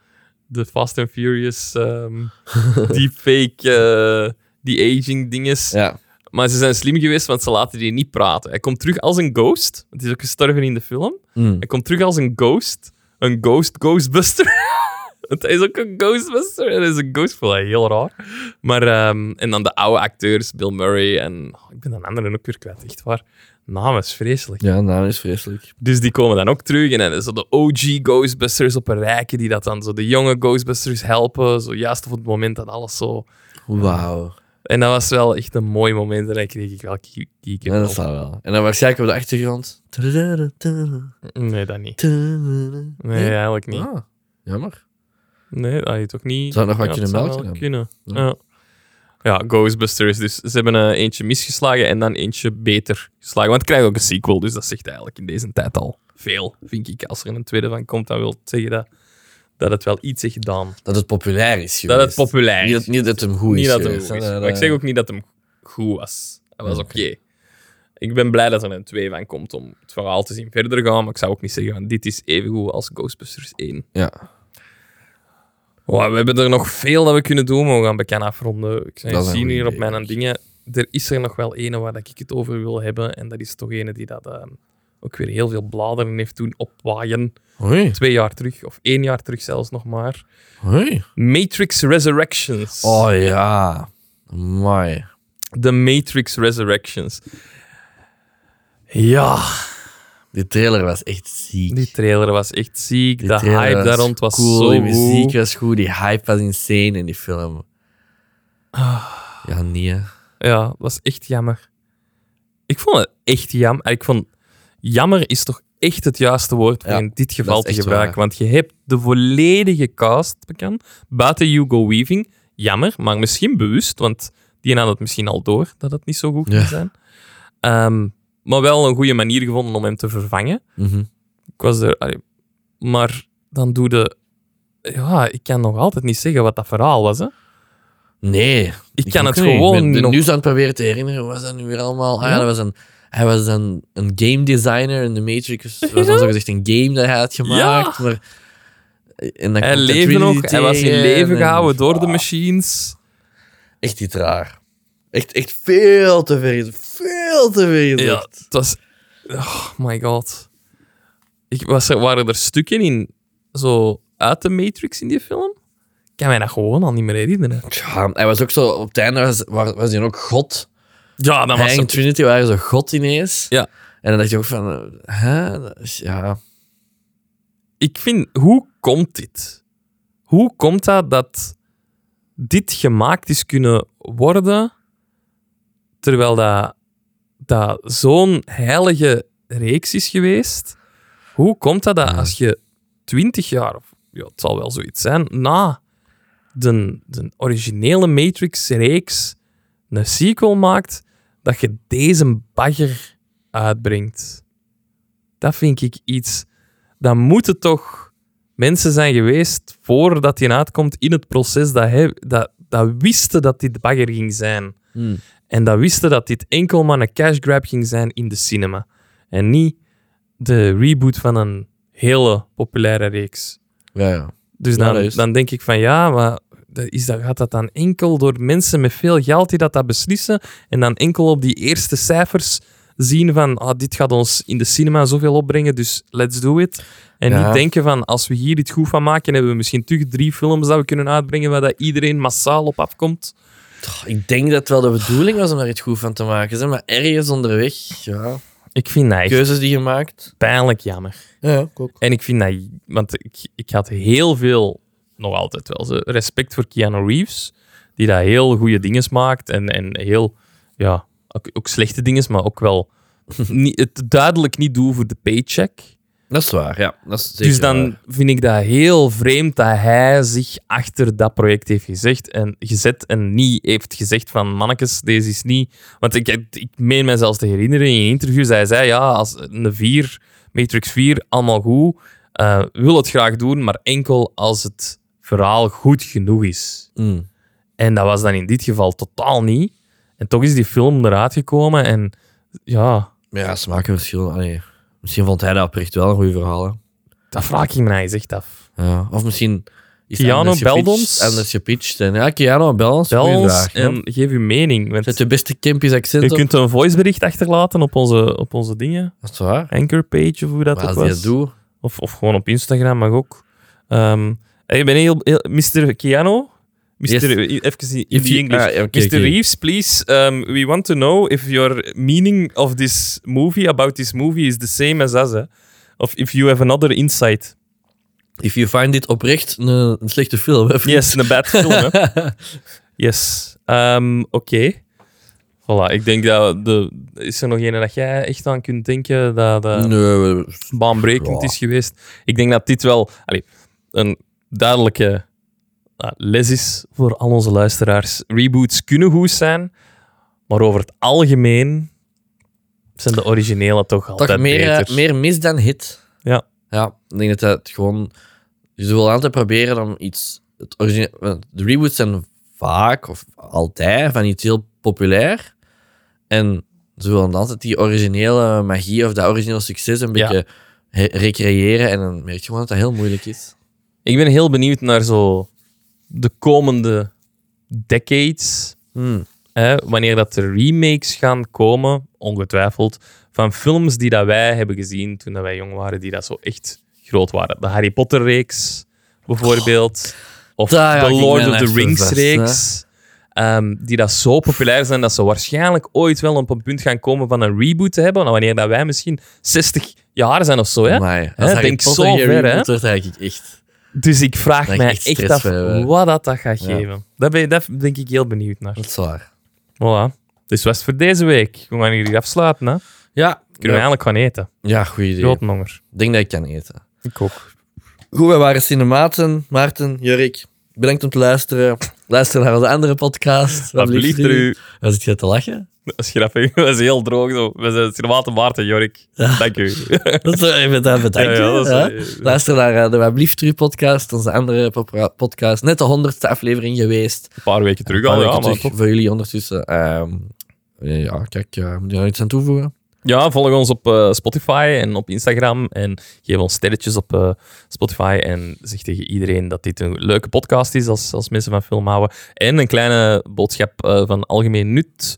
de Fast and Furious ehm deepfake, eh die aging dinges. ja. Maar ze zijn slim geweest, want ze laten die niet praten. Hij komt terug als een ghost. Het is ook gestorven in de film. Hm. Hij komt terug als een ghost. Een ghost Ghostbuster. Want hij is ook een Ghostbuster. En hij is een ghost. Heel raar. Maar, ehm, en dan de oude acteurs, Bill Murray en... oh, ik ben een andere ook weer kwijt, echt waar. Naam is vreselijk. Ja, nou is vreselijk. Dus die komen dan ook terug. En dan is zo de OG Ghostbusters op een rijke die dat dan zo de jonge Ghostbusters helpen. Zo juist op het moment dat alles zo... Wauw. En dat was wel echt een mooi moment. En dan kreeg ik wel kie- kieken. Ja, dat zal wel. En dan waarschijnlijk op de achtergrond. Nee, dat niet. Nee, eigenlijk niet. Ah, jammer. Nee, dat je toch niet. Zou nog wat Ja, kunnen zou melken kunnen. Ja. Ja. Ja, Ghostbusters. Dus ze hebben eh, eentje misgeslagen en dan eentje beter geslagen. Want het krijgt ook een sequel, dus dat zegt eigenlijk in deze tijd al veel, vind ik. Als er een tweede van komt, dan wil het zeggen dat, dat het wel iets heeft gedaan. Dat het populair is Dat geweest. het populair Niet is. dat, niet dat het hem goed Niet is dat hem goed is. Maar Dat- ik zeg ook niet dat hem goed was. Hij was oké. Ik ben blij dat er een 2 van komt om het verhaal te zien verder gaan. Maar ik zou ook niet zeggen van dit is even goed als Ghostbusters 1. Ja. Wow, we hebben er nog veel dat we kunnen doen, maar we gaan bekend afronden. Ik Dat goed hier op mijn dingen. Er is er nog wel ene waar dat ik het over wil hebben. En dat is toch ene die dat eh, ook weer heel veel bladeren heeft doen opwaaien. Hoi. Twee jaar terug, of één jaar terug zelfs nog maar. Hoi. Matrix Resurrections. Oh ja. Mooi. The Matrix Resurrections. Ja, Die trailer was echt ziek. die trailer was echt ziek. Die de hype daar rond was cool. zo Die muziek goed. was goed. Die hype was insane in die film. Ja, nee. hè. Ja, dat was echt jammer. Ik vond het echt jammer. Ik vond jammer is toch echt het juiste woord Ja, in dit geval te gebruiken. waar. Want je hebt de volledige cast bekend. Buiten Hugo Weaving. Jammer, maar misschien bewust. Want die had het misschien al door dat het niet zo goed ging Ja. zijn. Ehm, maar wel een goede manier gevonden om hem te vervangen. Mhm. Ik was er... allee, maar dan doe de... Ja, ik kan nog altijd niet zeggen wat dat verhaal was. Hè. Nee. Ik kan het niet. gewoon Ik ben nog... nu aan het proberen te herinneren. Was dat nu weer allemaal? Ah, ja, Ja. dat was een, hij was dan een game designer in de Matrix. Dat was zo gezegd een game dat hij had gemaakt. Maar, en dan Hij leefde nog, hij was in leven en- gehouden door de Ah, machines. Echt iets raar. Echt, echt veel te ver. Veel te ver Ja, het was... Oh my god. Ik was er, waren er stukken in, zo uit de Matrix in die film? Ik kan mij dat gewoon al niet meer herinneren. Ja, hij was ook zo... Op het einde was, was, hij ook god. Ja, dat was Hij en. Trinity waren zo god ineens. Ja. En dan dacht je ook van... Hè? Ja... Ik vind, hoe komt dit? Hoe komt dat dat dit gemaakt is kunnen worden, terwijl dat, dat zo'n heilige reeks is geweest? Hoe komt dat dat als je twintig jaar, of ja, het zal wel zoiets zijn, na de, de originele Matrix-reeks een sequel maakt, dat je deze bagger uitbrengt? Dat vind ik iets... Dan moeten toch mensen zijn geweest, voordat hij uitkomt, in het proces dat, hij, dat, dat wisten dat dit bagger ging zijn. Hm. En dat wisten dat dit enkel maar een cash grab ging zijn in de cinema. En niet de reboot van een hele populaire reeks. Ja, ja. Dus dan, is- dan denk ik van ja, maar is dat, gaat dat dan enkel door mensen met veel geld die dat, dat beslissen en dan enkel op die eerste cijfers zien van ah, dit gaat ons in de cinema zoveel opbrengen, dus let's do it. En Ja. niet denken van als we hier iets goed van maken, hebben we misschien terug drie films dat we kunnen uitbrengen waar dat iedereen massaal op afkomt. Ik denk dat het wel de bedoeling was om daar iets goed van te maken. Maar ergens onderweg, ja. Ik vind dat echt keuzes die je maakt. pijnlijk jammer. Ja, ook. En ik vind dat... Want ik, ik had heel veel, nog altijd wel, respect voor Keanu Reeves. Die dat heel goede dingen maakt. En, en heel... Ja, ook, ook slechte dingen, maar ook wel... niet, het duidelijk niet doen voor de paycheck. Dat is waar, ja. Dat is zeker Dus dan waar. vind ik dat heel vreemd dat hij zich achter dat project heeft gezegd en gezet en niet heeft gezegd van mannetjes, deze is niet... Want ik, ik meen mij zelfs te herinneren in interviews, hij zei ja, als een 4, Matrix 4, allemaal goed, eh, wil het graag doen, maar enkel als het verhaal goed genoeg is. Mm. En dat was dan in dit geval totaal niet. En toch is die film eruit gekomen en ja, ja, smakenverschil. Allee. Misschien vond hij dat oprecht wel een goed verhaal. Hè. dat vraag ik me echt af. Ja. Of misschien... Is Keanu, belt ons. Anders gepitcht. En ja, Keanu, bel ons. Bel ons vraag, en geef uw mening. Want Zet je beste Kempisch accent Je op. kunt een voicebericht achterlaten op onze, op onze dingen. Dat is waar. Anchor page of hoe dat Maar ook was. doet... Of, of gewoon op Instagram mag ook. Ehm ik ben heel, heel... Mr. Keanu? Mr. Yes. Even in If you- English. ah, Mr. Reeves, please, um, we want to know if your meaning of this movie, about this movie, is the same as us. Hè? Of if you have another insight. If you find dit oprecht een, een slechte film. Hè, Yes, een bad film. Hè? Yes. Ehm, Oké. Voilà, ik denk dat... De, is er nog een dat jij echt aan kunt denken dat... dat Nee, baanbrekend Ja. is geweest. Ik denk dat dit wel allee, een duidelijke ah, les is voor al onze luisteraars. Reboots kunnen goed zijn, maar over het algemeen zijn de originele toch altijd toch meer, beter. meer mis dan hit. Ja. Ja, ik denk dat het gewoon... Je wil altijd proberen om iets... Het origine- de reboots zijn vaak, of altijd, van iets heel populair. En ze willen altijd die originele magie of dat originele succes een Ja. beetje recreëren. En dan merk je gewoon dat dat heel moeilijk is. Ik ben heel benieuwd naar zo de komende decades. Hmm. Hè, wanneer dat er remakes gaan komen, ongetwijfeld, van films die dat wij hebben gezien toen dat wij jong waren, die dat zo echt groot waren. De Harry Potter-reeks, bijvoorbeeld. Of Daar ga de Lord of the Rings-reeks. ehm, die dat zo populair zijn dat ze waarschijnlijk ooit wel op een punt gaan komen van een reboot te hebben. Wanneer dat wij misschien 60 jaar zijn of zo. Hè? Amai, als Hè, denk Potter zo ver, hè? wordt, ik echt... Dus ik vraag mij echt af hebben. wat dat, dat gaat Ja. geven. Daar ben, daar ben ik heel benieuwd naar. Dat is waar. Voilà. Dus was het voor deze week. We gaan hier afsluiten. Hè? Ja, Kunnen we eigenlijk gaan eten. ja goed idee. Grote honger. Ik denk dat ik kan eten. Ik ook. Goed, we waren Cinematen. Maarten, Jurk, bedankt om te luisteren. Luister naar onze andere podcast. Wat blieft er u? Wat zit je te lachen? Dat is grappig. Dat is heel droog zo. We zijn Cinematen Maarten Jorik. Dank u. Dat is even daar bedankt. Ja, ja, ja. Luister naar eh, de Wat blieft u podcast, onze andere podcast. Net de honderdste aflevering geweest. Een paar weken terug al, ja. Maar terug voor jullie ondertussen. Ehm, ja, kijk, eh, moet je er iets aan toevoegen? Ja, volg ons op eh, Spotify en op Instagram. En geef ons sterretjes op eh, Spotify. En zeg tegen iedereen dat dit een leuke podcast is als, als mensen van film houden. En een kleine boodschap eh, van algemeen nut.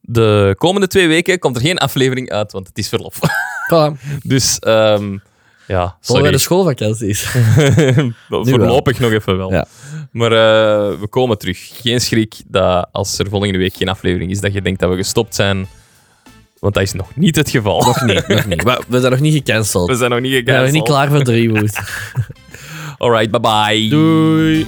De komende twee weken komt er geen aflevering uit, want het is verlof. Voilà, dus ehm, ja, bij sorry. de schoolvakanties. Voorlopig nog even wel. Ja. Maar we komen terug. Geen schrik dat als er volgende week geen aflevering is, dat je denkt dat we gestopt zijn. Want dat is nog niet het geval. nog niet, nog niet. Maar we zijn nog niet gecanceld. We zijn nog niet We zijn nog gecanceld. niet klaar voor de reboot. Alright, bye bye. Doei.